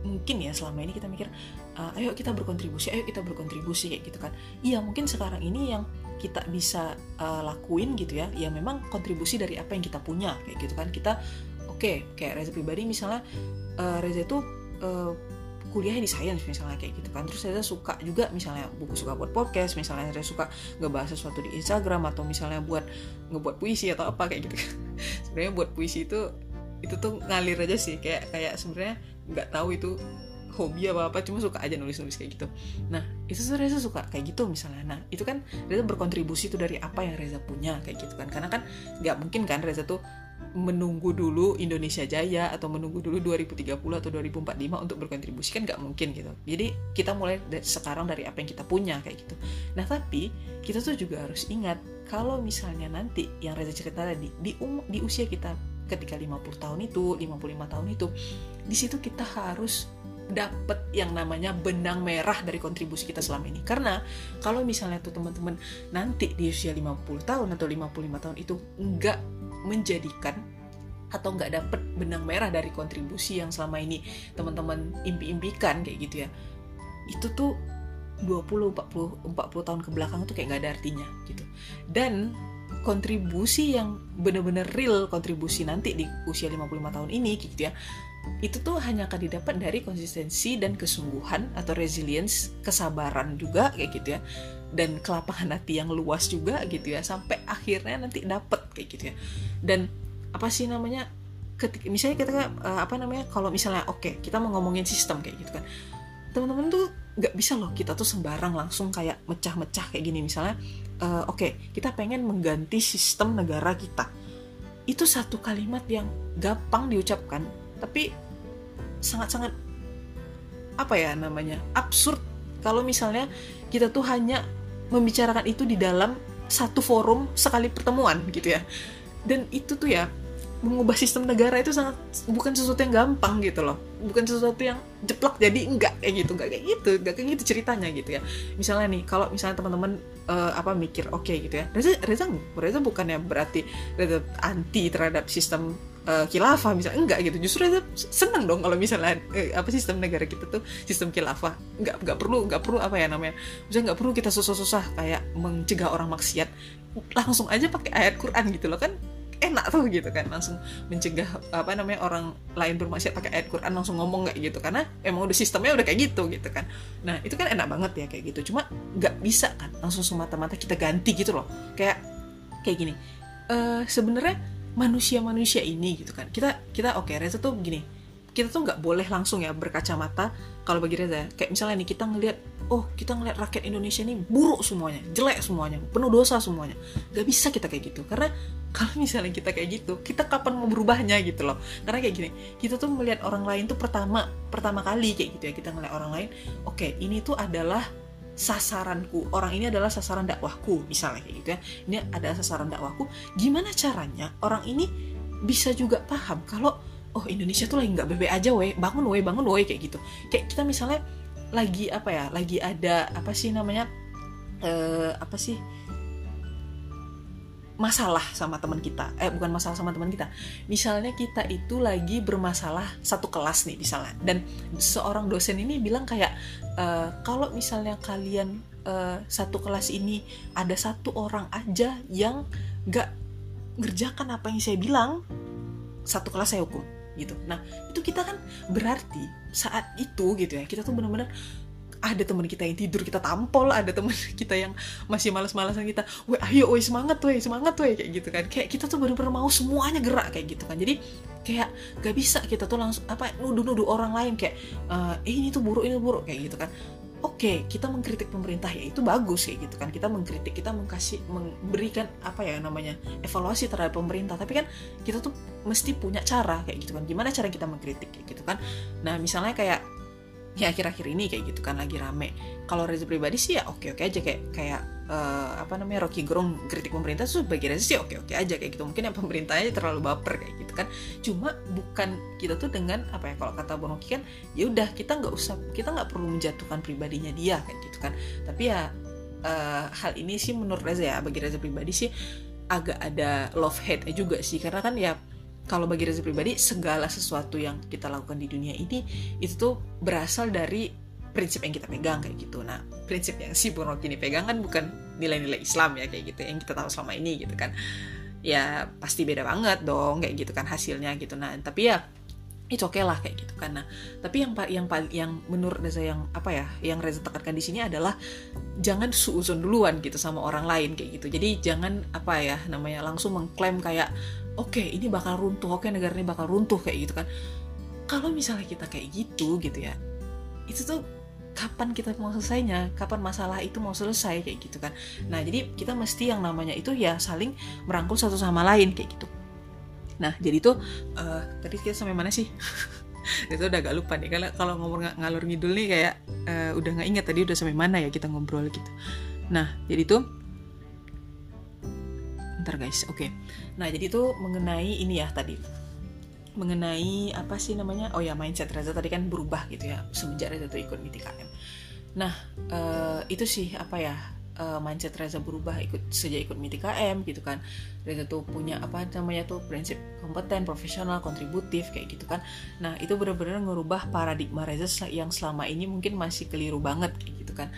mungkin ya selama ini kita mikir uh, ayo kita berkontribusi, ayo kita berkontribusi kayak gitu kan. Iya mungkin sekarang ini yang kita bisa uh, lakuin gitu ya ya memang kontribusi dari apa yang kita punya kayak gitu kan kita oke okay, kayak Reza pribadi misalnya uh, Reza itu uh, kuliahnya di sains misalnya kayak gitu kan. Terus Reza suka juga misalnya buku suka buat podcast misalnya Reza suka ngebahas sesuatu di Instagram atau misalnya buat ngebuat puisi atau apa kayak gitu kan. [LAUGHS] Sebenarnya buat puisi itu itu tuh ngalir aja sih. Kayak kayak sebenarnya nggak tahu itu hobi apa apa cuma suka aja nulis nulis kayak gitu. Nah itu Reza suka kayak gitu misalnya. Nah itu kan Reza berkontribusi tuh dari apa yang Reza punya kayak gitu kan. Karena kan nggak mungkin kan Reza tuh menunggu dulu Indonesia Jaya atau menunggu dulu 2030 atau 2045 untuk berkontribusi kan nggak mungkin gitu jadi kita mulai dari sekarang dari apa yang kita punya kayak gitu nah tapi kita tuh juga harus ingat kalau misalnya nanti yang Reza cerita tadi di um, di usia kita ketika 50 tahun itu 55 tahun itu di situ kita harus dapat yang namanya benang merah dari kontribusi kita selama ini. Karena kalau misalnya tuh teman-teman nanti di usia 50 tahun atau 55 tahun itu enggak menjadikan atau nggak dapet benang merah dari kontribusi yang selama ini teman-teman impi-impikan kayak gitu ya itu tuh 20 40 40 tahun ke belakang tuh kayak nggak ada artinya gitu dan kontribusi yang benar-benar real kontribusi nanti di usia 55 tahun ini gitu ya itu tuh hanya akan didapat dari konsistensi dan kesungguhan atau resilience, kesabaran juga kayak gitu ya. Dan kelapangan hati yang luas juga gitu ya sampai akhirnya nanti dapat kayak gitu ya. Dan apa sih namanya? Ketika misalnya kita uh, apa namanya? Kalau misalnya oke, okay, kita mau ngomongin sistem kayak gitu kan. Teman-teman tuh nggak bisa loh kita tuh sembarang langsung kayak mecah-mecah kayak gini misalnya uh, oke, okay, kita pengen mengganti sistem negara kita. Itu satu kalimat yang gampang diucapkan tapi sangat-sangat apa ya namanya absurd kalau misalnya kita tuh hanya membicarakan itu di dalam satu forum sekali pertemuan gitu ya. Dan itu tuh ya mengubah sistem negara itu sangat bukan sesuatu yang gampang gitu loh. Bukan sesuatu yang jeplak jadi enggak kayak gitu enggak kayak gitu enggak kayak gitu ceritanya gitu ya. Misalnya nih kalau misalnya teman-teman uh, apa mikir oke okay, gitu ya. Reza Reza Reza bukannya berarti Reza anti terhadap sistem uh, khilafah misalnya. Enggak gitu. Justru Reza seneng dong kalau misalnya uh, apa sistem negara kita tuh sistem khilafah. Enggak enggak perlu enggak perlu apa ya namanya. Misalnya enggak perlu kita susah-susah kayak mencegah orang maksiat langsung aja pakai ayat Quran gitu loh kan. Enak tuh gitu kan langsung mencegah apa namanya orang lain bermaksiat pakai ayat Quran langsung ngomong kayak gitu. Karena emang udah sistemnya udah kayak gitu gitu kan. Nah itu kan enak banget ya kayak gitu. Cuma nggak bisa kan langsung semata-mata kita ganti gitu loh. Kayak kayak gini. Uh, sebenarnya manusia-manusia ini gitu kan. Kita kita oke okay, Reza tuh gini kita tuh nggak boleh langsung ya berkacamata kalau bagi Reza kayak misalnya nih kita ngelihat oh kita ngeliat rakyat Indonesia ini buruk semuanya jelek semuanya penuh dosa semuanya. Nggak bisa kita kayak gitu. Karena kalau misalnya kita kayak gitu kita kapan mau berubahnya gitu loh. Karena kayak gini kita tuh melihat orang lain tuh pertama pertama kali kayak gitu ya. Kita ngeliat orang lain oke okay, ini tuh adalah sasaranku. Orang ini adalah sasaran dakwahku misalnya kayak gitu ya. Ini ada sasaran dakwahku. Gimana caranya orang ini bisa juga paham kalau oh Indonesia tuh lagi nggak bebe aja weh. Bangun weh bangun weh kayak gitu. Kayak kita misalnya lagi apa ya lagi ada apa sih namanya uh, apa sih masalah sama teman kita. Eh bukan masalah sama teman kita. Misalnya kita itu lagi bermasalah satu kelas nih misalnya. Dan seorang dosen ini bilang kayak e, kalau misalnya kalian uh, satu kelas ini ada satu orang aja yang nggak ngerjakan apa yang saya bilang satu kelas saya hukum gitu. Nah itu kita kan berarti saat itu gitu ya kita tuh benar-benar ada teman kita yang tidur kita tampol. Ada teman [LAUGHS] kita yang masih malas-malasan kita. Weh ayo weh semangat weh semangat weh kayak gitu kan. Kayak kita tuh benar-benar mau semuanya gerak kayak gitu kan. Jadi kayak gak bisa kita tuh langsung apa nuduh-nuduh orang lain. Kayak eh ini tuh buruk ini buruk kayak gitu kan. Oke okay, kita mengkritik pemerintah ya itu bagus kayak gitu kan. Kita mengkritik kita mengkasih memberikan apa ya namanya evaluasi terhadap pemerintah. Tapi kan kita tuh mesti punya cara kayak gitu kan. Gimana cara kita mengkritik kayak gitu kan. Nah misalnya kayak ya akhir-akhir ini kayak gitu kan lagi rame. Kalau Reza pribadi sih ya oke oke aja kayak kayak uh, apa namanya Rocky Gerung kritik pemerintah tuh bagi Reza sih oke oke aja kayak gitu. Mungkin yang pemerintahnya terlalu baper kayak gitu kan. Cuma bukan kita tuh dengan apa ya kalau kata Bonoki kan ya udah kita nggak usah kita nggak perlu menjatuhkan pribadinya dia kayak gitu kan. Tapi ya uh, hal ini sih menurut Reza ya bagi Reza pribadi sih agak ada love hate juga sih. Karena kan ya kalau bagi Reza pribadi segala sesuatu yang kita lakukan di dunia ini itu tuh berasal dari prinsip yang kita pegang kayak gitu. Nah, prinsip yang si Bono kini pegang kan bukan nilai-nilai Islam ya kayak gitu yang kita tahu selama ini gitu kan. Ya pasti beda banget dong kayak gitu kan hasilnya gitu. Nah, tapi ya itu oke okay lah kayak gitu kan. Nah, tapi yang yang yang menurut Reza yang apa ya, yang Reza tekankan di sini adalah jangan suuzon duluan gitu sama orang lain kayak gitu. Jadi jangan apa ya namanya langsung mengklaim kayak oke okay, ini bakal runtuh oke okay, negara bakal runtuh kayak gitu kan. Kalau misalnya kita kayak gitu gitu ya itu tuh kapan kita mau selesainya? Kapan masalah itu mau selesai kayak gitu kan. Nah jadi kita mesti yang namanya itu ya saling merangkul satu sama lain kayak gitu. Nah jadi tuh uh, tadi kita sampai mana sih? [LAUGHS] Itu udah agak lupa nih kalau kalau ngomong ng ngalur ngidul nih kayak uh, udah nggak ingat tadi udah sampai mana ya kita ngobrol gitu. Nah jadi tuh ntar guys. Oke. Okay. nah jadi itu mengenai ini ya tadi. Mengenai apa sih namanya? Oh ya mindset Reza tadi kan berubah gitu ya semenjak Reza tuh ikut MITKM nah uh, itu sih apa ya uh, mindset Reza berubah ikut sejak ikut MITKM gitu kan. Reza tuh punya apa namanya tuh prinsip kompeten profesional kontributif kayak gitu kan. Nah itu benar-benar ngerubah paradigma Reza yang selama ini mungkin masih keliru banget kayak gitu kan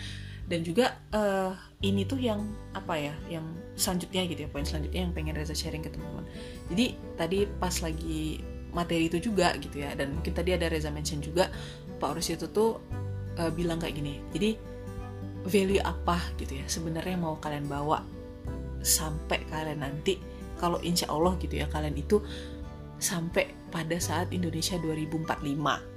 dan juga uh, ini tuh yang apa ya yang selanjutnya gitu ya poin selanjutnya yang pengen Reza sharing ke teman-teman. Jadi tadi pas lagi materi itu juga gitu ya dan mungkin tadi ada Reza mention juga Pak Urus itu tuh uh, bilang kayak gini jadi value apa gitu ya sebenarnya mau kalian bawa sampai kalian nanti? Kalau insya Allah gitu ya kalian itu sampai pada saat Indonesia 2045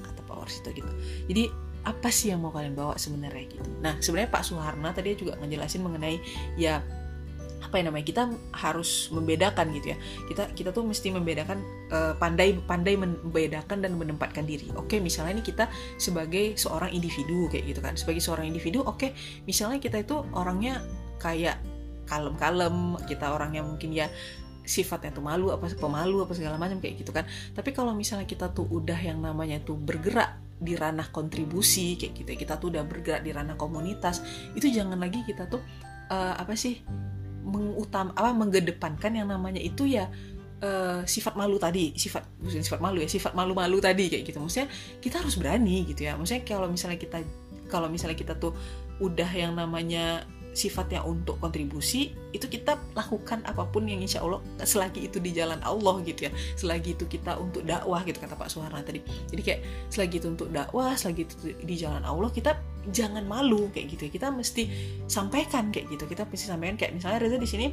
kata Pak itu gitu. Jadi apa sih yang mau kalian bawa sebenarnya gitu. Nah sebenarnya Pak Suharna tadi juga ngejelasin mengenai ya apa yang namanya kita harus membedakan gitu ya. Kita kita tuh mesti membedakan uh, pandai pandai membedakan dan menempatkan diri. Oke misalnya ini kita sebagai seorang individu kayak gitu kan. Sebagai seorang individu oke misalnya kita itu orangnya kayak kalem-kalem kita orang yang mungkin ya sifatnya tuh malu apa pemalu apa segala macam kayak gitu kan tapi kalau misalnya kita tuh udah yang namanya tuh bergerak di ranah kontribusi kayak gitu ya, kita tuh udah bergerak di ranah komunitas. Itu jangan lagi kita tuh uh, apa sih mengutam apa mengedepankan yang namanya itu ya uh, sifat malu tadi. Sifat bukan sifat malu ya sifat malu-malu tadi kayak gitu. Maksudnya kita harus berani gitu ya. Maksudnya kalau misalnya kita kalau misalnya kita tuh udah yang namanya sifatnya untuk kontribusi itu kita lakukan apa pun yang insya Allah selagi itu di jalan Allah gitu ya. Selagi itu kita untuk dakwah gitu kata Pak Suharna tadi. Jadi kayak selagi itu untuk dakwah selagi itu di jalan Allah kita jangan malu kayak gitu ya. Kita mesti sampaikan kayak gitu. Kita mesti sampaikan kayak misalnya Reza di sini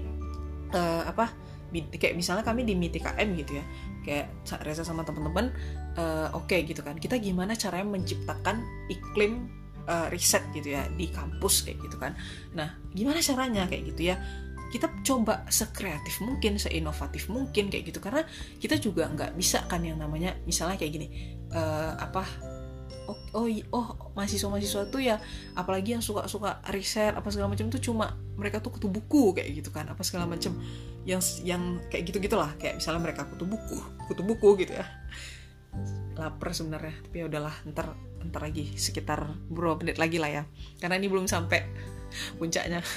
uh, apa kayak misalnya kami di MITI KM gitu ya. Kayak Reza sama teman-teman uh, oke okay, gitu kan. Kita gimana caranya menciptakan iklim uh, riset gitu ya di kampus kayak gitu kan. Nah gimana caranya kayak gitu ya? Kita coba sekreatif mungkin seinovatif mungkin kayak gitu. Karena kita juga nggak bisa kan yang namanya misalnya kayak gini uh, apa oh oh, oh mahasiswa mahasiswa tuh ya apalagi yang suka suka riset apa segala macam tuh cuma mereka tuh kutu buku kayak gitu kan apa segala macam. Yang yang kayak gitu gitulah kayak misalnya mereka kutu buku kutu buku gitu ya lapar sebenarnya tapi ya udahlah ntar ntar lagi sekitar beberapa menit lagi lah ya. Karena ini belum sampai puncaknya. [LAUGHS]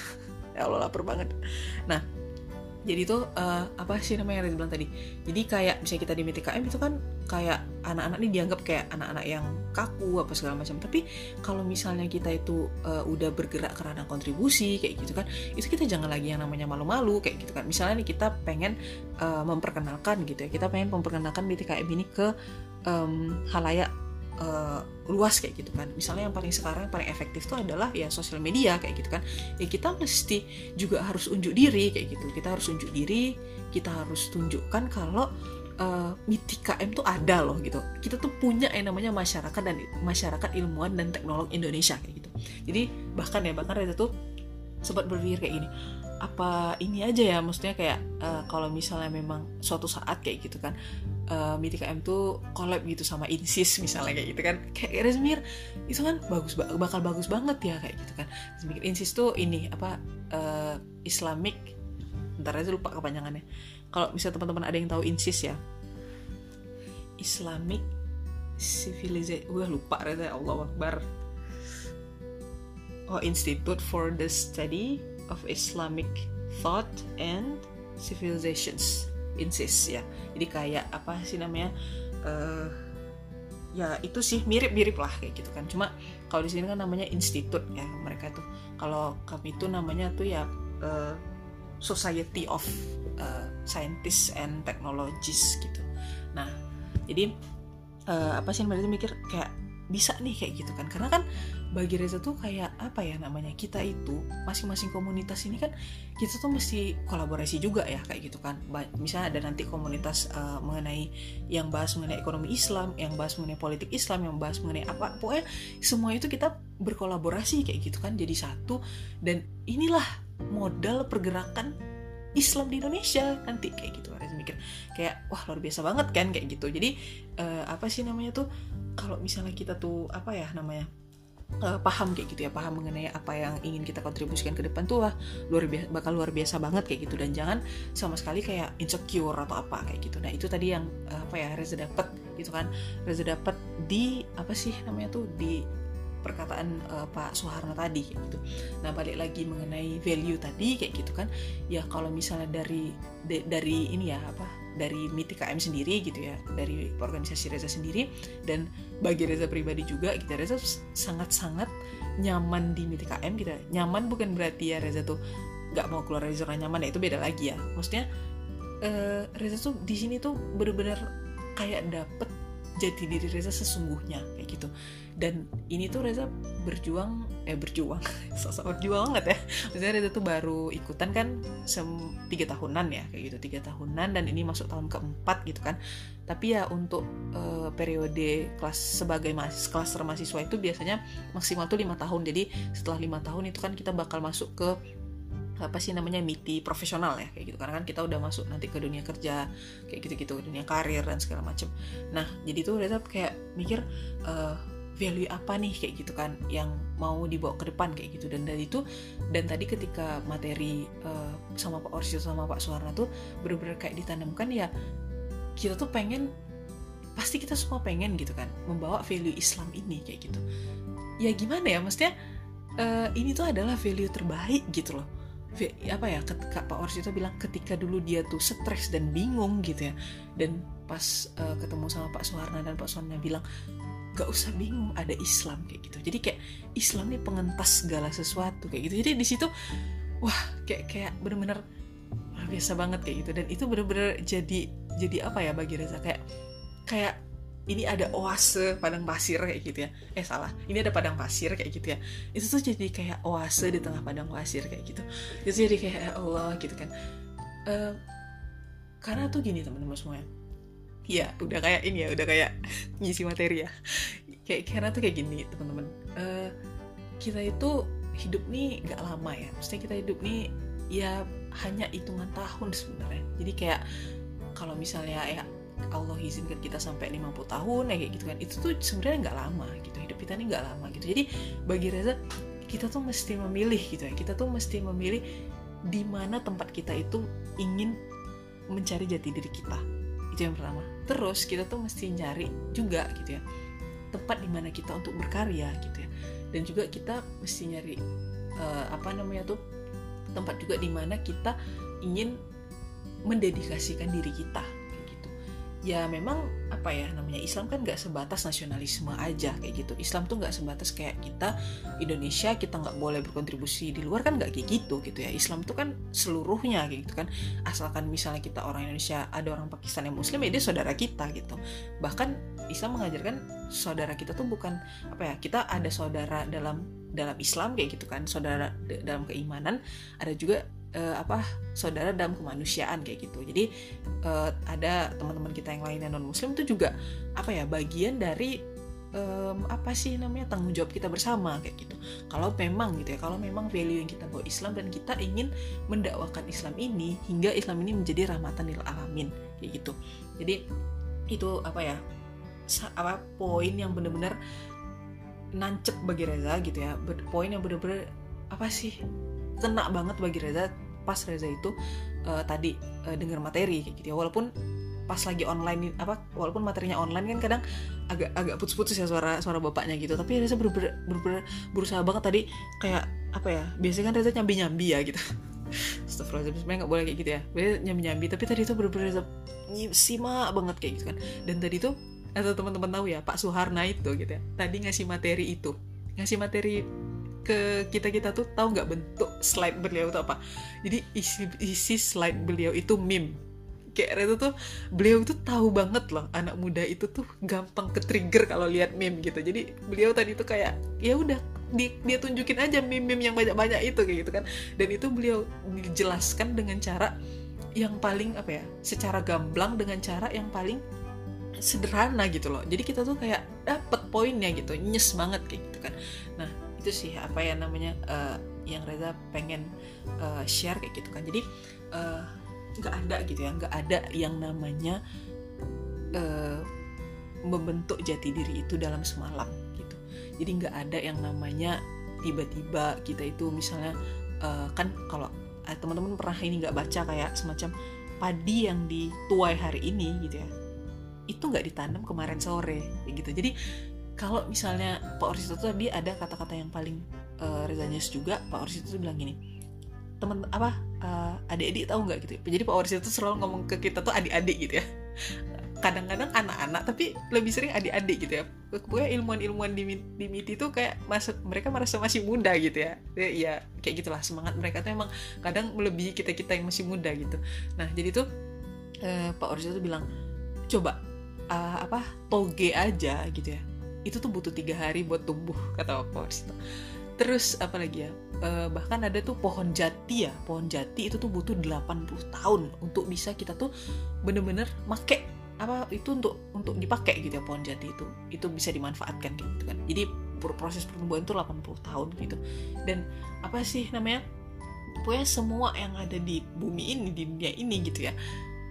Ya Allah lapar banget. Nah jadi itu uh, apa sih namanya yang bilang tadi? Jadi kayak misalnya kita di MTKM itu kan kayak anak-anak ini dianggap kayak anak-anak yang kaku apa segala macam. Tapi kalau misalnya kita itu uh, udah bergerak karena kontribusi kayak gitu kan itu kita jangan lagi yang namanya malu-malu kayak gitu kan. Misalnya nih kita pengen uh, memperkenalkan gitu ya. Kita pengen memperkenalkan MTKM ini ke um, halayak uh, luas kayak gitu kan. Misalnya yang paling sekarang yang paling efektif itu adalah ya sosial media kayak gitu kan. Ya kita mesti juga harus unjuk diri kayak gitu. Kita harus unjuk diri kita harus tunjukkan kalau uh, MITI KM tuh ada loh gitu. Kita tuh punya yang namanya masyarakat dan masyarakat ilmuwan dan teknolog Indonesia kayak gitu. Jadi bahkan ya bahkan Reza tuh sempat berpikir kayak gini apa ini aja ya maksudnya kayak uh, kalau misalnya memang suatu saat kayak gitu kan uh, MITKM tuh collab gitu sama Insis misalnya kayak gitu kan kayak Resmir itu kan bagus bakal bagus banget ya kayak gitu kan. Terus Insis tuh ini apa uh, Islamic ntar aja lupa kepanjangannya. Kalau misalnya teman-teman ada yang tahu Insis ya Islamic Civilization gue lupa Reza Allah Akbar. Oh Institute for the Study of Islamic Thought and Civilizations. INSIS ya. Jadi kayak apa sih namanya uh, ya itu sih mirip-mirip lah kayak gitu kan. Cuma kalau di sini kan namanya institut ya mereka tuh. Kalau kami itu namanya tuh ya uh, Society of uh, Scientists and Technologies gitu. Nah jadi uh, apa sih mereka mikir? Kayak bisa nih kayak gitu kan. Karena kan bagi Reza tuh kayak apa ya namanya kita itu masing-masing komunitas ini kan kita tuh mesti kolaborasi juga ya kayak gitu kan. Misalnya ada nanti komunitas uh, mengenai yang bahas mengenai ekonomi Islam yang bahas mengenai politik Islam yang bahas mengenai apa pokoknya semua itu kita berkolaborasi kayak gitu kan jadi satu. Dan inilah modal pergerakan Islam di Indonesia nanti kayak gitu. Reza mikir kayak wah luar biasa banget kan kayak gitu. Jadi uh, apa sih namanya tuh kalau misalnya kita tuh apa ya namanya uh, paham kayak gitu ya paham mengenai apa yang ingin kita kontribusikan ke depan tuh wah luar biasa bakal luar biasa banget kayak gitu. Dan jangan sama sekali kayak insecure atau apa kayak gitu. Nah itu tadi yang uh, apa ya Reza dapat gitu kan. Reza dapat di apa sih namanya tuh di perkataan uh, Pak Soeharno tadi kayak gitu. Nah balik lagi mengenai value tadi kayak gitu kan, ya kalau misalnya dari de, dari ini ya apa dari MITI KM sendiri gitu ya dari organisasi Reza sendiri dan bagi Reza pribadi juga kita gitu, Reza sangat-sangat nyaman di MITI KM kita nyaman bukan berarti ya Reza tuh nggak mau keluar dari zona nyaman ya itu beda lagi ya. Maksudnya uh, Reza tuh di sini tuh bener-bener kayak dapet jati diri Reza sesungguhnya kayak gitu dan ini tuh Reza berjuang eh berjuang. [LAUGHS] Sosok berjuang banget ya. Maksudnya Reza tuh baru ikutan kan sem tiga tahunan ya kayak gitu. Tiga tahunan dan ini masuk tahun keempat gitu kan. Tapi ya untuk uh, periode kelas sebagai mas kelas mahasiswa itu biasanya maksimal tuh lima tahun. Jadi setelah lima tahun itu kan kita bakal masuk ke apa sih namanya miti profesional ya kayak gitu. Karena kan kita udah masuk nanti ke dunia kerja kayak gitu-gitu dunia karir dan segala macem. Nah jadi tuh Reza kayak mikir uh, value apa nih kayak gitu kan yang mau dibawa ke depan kayak gitu. Dan dari itu dan tadi ketika materi uh, sama Pak Orsio sama Pak Suwarna tuh bener-bener kayak ditanamkan ya kita tuh pengen pasti kita semua pengen gitu kan membawa value Islam ini kayak gitu. Ya gimana ya maksudnya uh, ini tuh adalah value terbaik gitu loh. Apa ya ketika Pak Ors itu bilang ketika dulu dia tuh stres dan bingung gitu ya. Dan pas uh, ketemu sama Pak Suwarna dan Pak Suwarna bilang gak usah bingung ada Islam kayak gitu. Jadi kayak Islam nih pengentas segala sesuatu kayak gitu. Jadi di situ wah kayak kayak bener-bener biasa banget kayak gitu. Dan itu bener-bener jadi jadi apa ya bagi Reza? Kayak kayak ini ada oase padang pasir kayak gitu ya. Eh salah. Ini ada padang pasir kayak gitu ya. Itu tuh jadi kayak oase di tengah padang pasir kayak gitu. Itu jadi kayak ya Allah gitu kan. Uh, karena tuh gini teman-teman semuanya ya udah kayak ini ya udah kayak ngisi materi ya. Kayak karena tuh kayak gini teman-teman. Uh, kita itu hidup nih gak lama ya. Maksudnya kita hidup nih ya hanya hitungan tahun sebenarnya. Jadi kayak kalau misalnya ya Allah izinkan kita sampai 50 tahun ya kayak gitu kan. Itu tuh sebenarnya nggak lama gitu hidup kita ini nggak lama gitu. Jadi bagi Reza kita tuh mesti memilih gitu ya. Kita tuh mesti memilih di mana tempat kita itu ingin mencari jati diri kita. Itu yang pertama terus kita tuh mesti nyari juga gitu ya tempat di mana kita untuk berkarya gitu ya. Dan juga kita mesti nyari uh, apa namanya tuh tempat juga di mana kita ingin mendedikasikan diri kita ya memang apa ya namanya Islam kan nggak sebatas nasionalisme aja kayak gitu. Islam tuh nggak sebatas kayak kita Indonesia kita nggak boleh berkontribusi di luar kan nggak kayak gitu gitu ya. Islam tuh kan seluruhnya kayak gitu kan. Asalkan misalnya kita orang Indonesia ada orang Pakistan yang Muslim ya dia saudara kita gitu. Bahkan Islam mengajarkan saudara kita tuh bukan apa ya kita ada saudara dalam dalam Islam kayak gitu kan. Saudara dalam keimanan ada juga uh, apa saudara dalam kemanusiaan kayak gitu. Jadi uh, ada teman-teman kita yang lainnya non muslim itu juga apa ya bagian dari um, apa sih namanya tanggung jawab kita bersama kayak gitu. Kalau memang gitu ya kalau memang value yang kita bawa Islam dan kita ingin mendakwakan Islam ini hingga Islam ini menjadi rahmatan lil alamin kayak gitu. Jadi itu apa ya apa poin yang bener-bener nancep bagi Reza gitu ya. Poin yang bener-bener apa sih kena banget bagi Reza pas Reza itu uh, tadi uh, dengar materi kayak gitu ya. Walaupun pas lagi online apa walaupun materinya online kan kadang agak agak putus-putus ya suara suara bapaknya gitu. Tapi Reza ber, ber, ber, ber, berusaha banget tadi kayak apa ya biasanya kan Reza nyambi nyambi ya gitu. [LAUGHS] Astagfirullahaladzim sebenarnya nggak boleh kayak gitu ya. Biasanya nyambi nyambi tapi tadi itu bener-bener Reza simak banget kayak gitu kan. Dan tadi tuh atau teman-teman tahu ya Pak Suharna itu gitu ya tadi ngasih materi itu. Ngasih materi ke kita kita tuh tahu nggak bentuk slide beliau itu apa? Jadi isi isi slide beliau itu meme. Kayak itu tuh beliau itu tahu banget loh anak muda itu tuh gampang ke trigger kalau lihat meme gitu. Jadi beliau tadi tuh kayak ya udah di, dia tunjukin aja meme-meme yang banyak-banyak itu kayak gitu kan. Dan itu beliau dijelaskan dengan cara yang paling apa ya secara gamblang dengan cara yang paling sederhana gitu loh. Jadi kita tuh kayak dapet poinnya gitu nyes banget kayak gitu kan itu sih apa ya namanya uh, yang Reza pengen uh, share kayak gitu kan. Jadi eh, nggak uh, ada gitu ya nggak ada yang namanya uh, membentuk jati diri itu dalam semalam gitu. Jadi nggak ada yang namanya tiba-tiba kita itu misalnya uh, kan kalau uh, teman-teman pernah ini nggak baca kayak semacam padi yang dituai hari ini gitu ya itu nggak ditanam kemarin sore gitu. Jadi kalau misalnya Pak Orsi itu tadi ada kata-kata yang paling uh, Reza juga Pak Orsi itu bilang gini teman apa uh, adik-adik tahu nggak? Gitu jadi Pak Orsi itu selalu ngomong ke kita tuh adik-adik gitu ya. Kadang-kadang anak-anak tapi lebih sering adik-adik gitu ya. Pokoknya ilmuwan-ilmuwan di, di MIT itu kayak masuk mereka merasa masih muda gitu ya. Ya kayak gitulah semangat mereka tuh emang kadang melebihi kita kita yang masih muda gitu. Nah jadi tuh uh, Pak Orsi itu bilang coba uh, apa toge aja gitu ya itu tuh butuh tiga hari buat tumbuh kata itu terus apa lagi ya? Uh, bahkan ada tuh pohon jati ya. Pohon jati itu tuh butuh 80 tahun untuk bisa kita tuh bener-bener make apa itu untuk untuk dipakai gitu ya pohon jati itu. Itu bisa dimanfaatkan gitu kan. Jadi proses pertumbuhan itu 80 tahun gitu. Dan apa sih namanya? Pokoknya semua yang ada di bumi ini di dunia ini gitu ya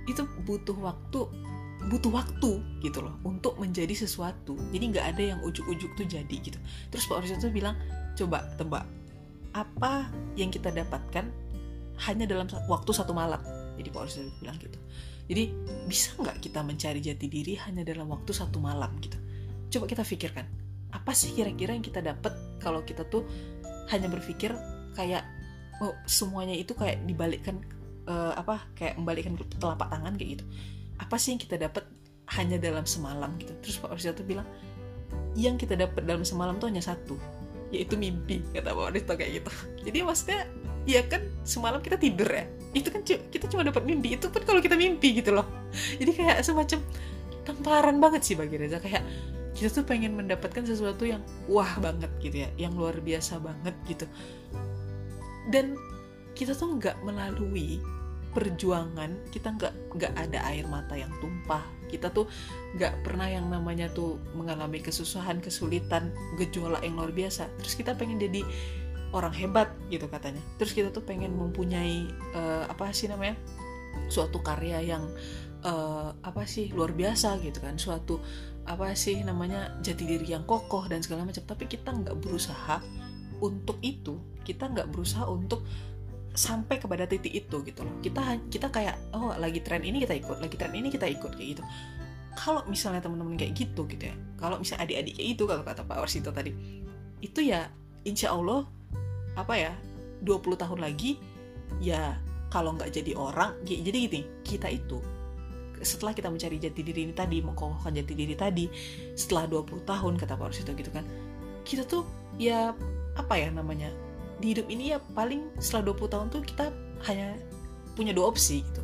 itu butuh waktu butuh waktu gitu loh untuk menjadi sesuatu. Jadi nggak ada yang ujuk-ujuk tuh jadi gitu. Terus Pak Orsi tuh bilang coba tebak apa yang kita dapatkan hanya dalam waktu satu malam? Jadi Pak Orsi bilang gitu. Jadi bisa nggak kita mencari jati diri hanya dalam waktu satu malam gitu? Coba kita pikirkan apa sih kira-kira yang kita dapat kalau kita tuh hanya berpikir kayak oh, semuanya itu kayak dibalikkan uh, apa kayak membalikkan telapak tangan kayak gitu apa sih yang kita dapat hanya dalam semalam gitu? Terus Pak tuh bilang yang kita dapat dalam semalam tuh hanya satu yaitu mimpi kata Pak Orsi kayak gitu. Jadi maksudnya ya kan semalam kita tidur ya. Itu kan kita cuma dapat mimpi itu pun kalau kita mimpi gitu loh. Jadi kayak semacam tamparan banget sih bagi Reza. Kayak kita tuh pengen mendapatkan sesuatu yang wah banget gitu ya yang luar biasa banget gitu. Dan kita tuh nggak melalui perjuangan kita nggak nggak ada air mata yang tumpah. Kita tuh nggak pernah yang namanya tuh mengalami kesusahan kesulitan gejolak yang luar biasa. Terus kita pengen jadi orang hebat gitu katanya. Terus kita tuh pengen mempunyai uh, apa sih namanya suatu karya yang uh, apa sih luar biasa gitu kan. Suatu apa sih namanya jati diri yang kokoh dan segala macam. Tapi kita nggak berusaha untuk itu. Kita nggak berusaha untuk sampai kepada titik itu gitu loh. Kita kita kayak oh lagi tren ini kita ikut lagi tren ini kita ikut kayak gitu. Kalau misalnya teman-teman kayak gitu gitu ya kalau misalnya adik-adik kayak itu kalau kata Pak Warsito tadi itu ya insya Allah apa ya 20 tahun lagi ya kalau nggak jadi orang ya, jadi gini kita itu setelah kita mencari jati diri ini tadi mengkokohkan jati diri tadi setelah 20 tahun kata Pak Warsito gitu kan kita tuh ya apa ya namanya di hidup ini ya paling setelah 20 tahun tuh kita hanya punya dua opsi gitu.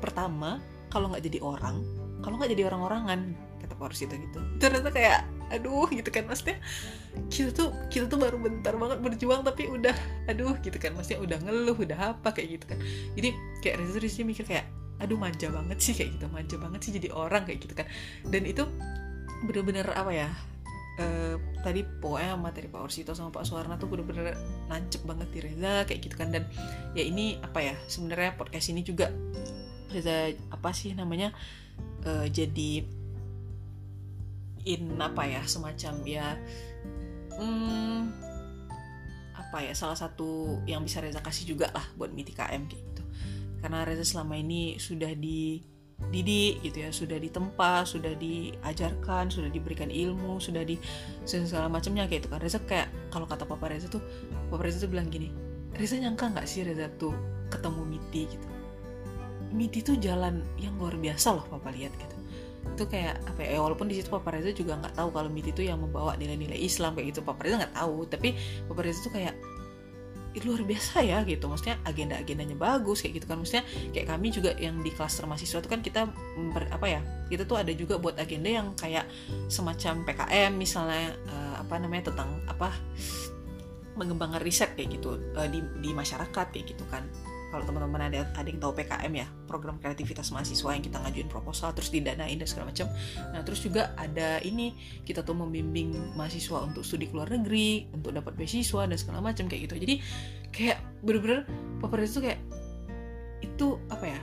Pertama kalau nggak jadi orang kalau nggak jadi orang-orangan kata Pak itu gitu. Ternyata kayak aduh gitu kan. Maksudnya kita tuh kita tuh baru bentar banget berjuang tapi udah aduh gitu kan. Maksudnya udah ngeluh udah apa kayak gitu kan. Jadi kayak di sini mikir kayak aduh manja banget sih kayak gitu. Manja banget sih jadi orang kayak gitu kan. Dan itu bener-bener apa ya uh, tadi pokoknya materi Pak Orsito sama Pak Suwarna tuh bener-bener nancep banget di Reza kayak gitu kan. Dan ya ini apa ya sebenarnya podcast ini juga Reza apa sih namanya uh, jadi in apa ya semacam ya hmm, apa ya salah satu yang bisa Reza kasih juga lah buat MITI KM kayak gitu. Karena Reza selama ini sudah di didik gitu ya. Sudah ditempa sudah diajarkan sudah diberikan ilmu sudah di segala macamnya kayak itu kan. Reza kayak kalau kata Papa Reza tuh Papa Reza tuh bilang gini Reza nyangka nggak sih Reza tuh ketemu Miti gitu? Miti tuh jalan yang luar biasa loh Papa lihat gitu. Itu kayak apa ya walaupun di situ Papa Reza juga nggak tahu kalau Miti tuh yang membawa nilai-nilai Islam kayak gitu. Papa Reza nggak tahu tapi Papa Reza tuh kayak luar biasa ya gitu. Maksudnya agenda-agendanya bagus kayak gitu kan. Maksudnya kayak kami juga yang di klaster mahasiswa itu kan kita ber, apa ya kita tuh ada juga buat agenda yang kayak semacam PKM misalnya uh, apa namanya tentang apa mengembangkan riset kayak gitu uh, di di masyarakat kayak gitu kan kalau teman-teman ada ada yang tahu PKM ya program kreativitas mahasiswa yang kita ngajuin proposal terus didanain dan segala macam. Nah terus juga ada ini kita tuh membimbing mahasiswa untuk studi ke luar negeri untuk dapat beasiswa dan segala macam kayak gitu. Jadi kayak bener-bener Papa itu kayak itu apa ya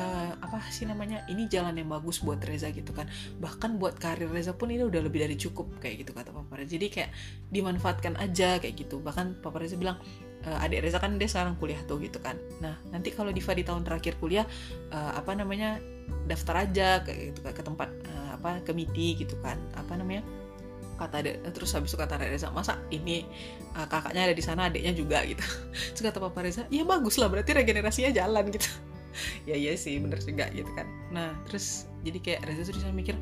uh, apa sih namanya ini jalan yang bagus buat Reza gitu kan. Bahkan buat karir Reza pun ini udah lebih dari cukup kayak gitu kata Papa Reza jadi kayak dimanfaatkan aja kayak gitu. Bahkan Papa Reza bilang uh, adik Reza kan dia sekarang kuliah tuh gitu kan. Nah nanti kalau Diva di tahun terakhir kuliah uh, apa namanya daftar aja ke gitu ke tempat uh, apa ke MITI gitu kan. Apa namanya kata adek, terus habis itu kata Reza masa ini uh, kakaknya ada di sana adiknya juga? gitu. [LAUGHS] Terus kata papa Reza ya bagus lah berarti regenerasinya jalan gitu. [LAUGHS] Ya iya sih bener juga gitu kan. Nah terus jadi kayak Reza tuh mikir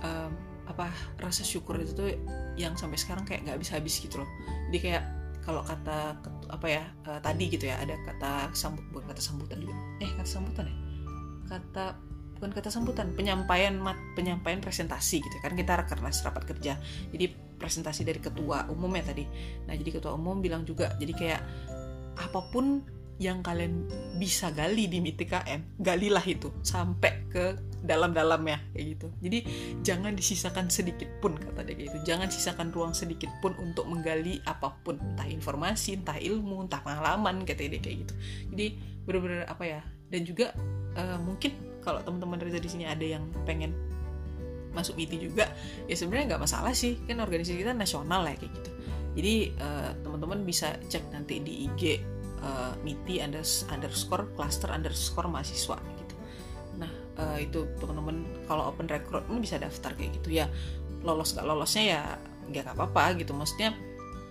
um, apa rasa syukur itu tuh yang sampai sekarang kayak nggak habis habis gitu loh. Jadi kayak kalau kata apa ya uh, tadi gitu ya ada kata sambut bukan kata sambutan juga. Eh kata sambutan ya? Kata bukan kata sambutan penyampaian mat penyampaian presentasi gitu kan kita rakernas rapat kerja. Jadi presentasi dari ketua umum ya tadi. Nah jadi ketua umum bilang juga jadi kayak apa pun yang kalian bisa gali di MITKM, galilah itu sampai ke dalam-dalamnya kayak gitu. Jadi jangan disisakan sedikit pun kata dia gitu. Jangan sisakan ruang sedikit pun untuk menggali apa pun, entah informasi, entah ilmu, entah pengalaman kata dia kayak gitu. Jadi benar-benar apa ya? Dan juga uh, mungkin kalau teman-teman Reza di sini ada yang pengen masuk MITI juga ya sebenarnya nggak masalah sih kan organisasi kita nasional ya kayak gitu jadi uh, teman-teman bisa cek nanti di IG uh, MITI underscore cluster underscore mahasiswa gitu. Nah uh, itu teman-teman kalau open recruitment bisa daftar kayak gitu. Ya lolos nggak lolosnya ya nggak apa-apa gitu. Maksudnya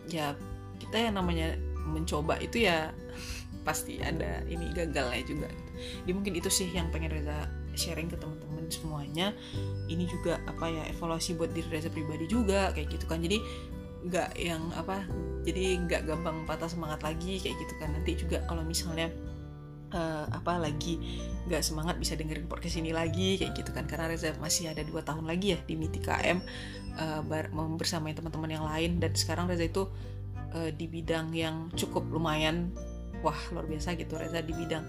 ya kita yang namanya mencoba itu ya [LAUGHS] pasti ada ini gagalnya juga gitu. jadi mungkin itu sih yang pengen Reza sharing ke teman-teman semuanya. Ini juga apa ya evaluasi buat diri Reza pribadi juga kayak gitu kan. Jadi nggak yang apa jadi nggak gampang patah semangat lagi kayak gitu kan. Nanti juga kalau misalnya uh, apa lagi nggak semangat bisa dengerin podcast ini lagi kayak gitu kan. Karena Reza masih ada dua tahun lagi ya di MITI KM uh, bersama teman-teman yang lain. Dan sekarang Reza itu uh, di bidang yang cukup lumayan wah luar biasa gitu. Reza di bidang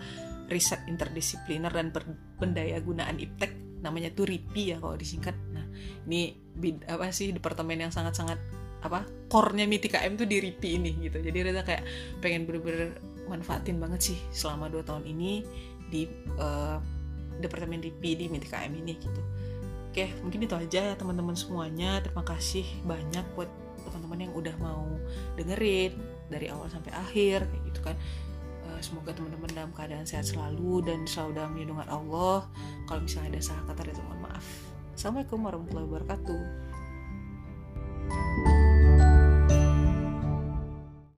riset interdisipliner dan pendaya gunaan iptek namanya tuh RIPI ya kalau disingkat. Nah ini bid, apa sih departemen yang sangat-sangat apa core-nya MITI KM tuh di RIPI ini gitu. Jadi Reza kayak pengen bener-bener manfaatin banget sih selama dua tahun ini di uh, departemen RIPI di MITI KM ini gitu. Oke mungkin itu aja ya teman-teman semuanya. Terima kasih banyak buat teman-teman yang udah mau dengerin dari awal sampai akhir kayak gitu kan. Eh, semoga teman-teman dalam keadaan sehat selalu dan selalu dalam lindungan Allah. Kalau misalnya ada salah kata Reza mohon maaf. Assalamualaikum warahmatullahi wabarakatuh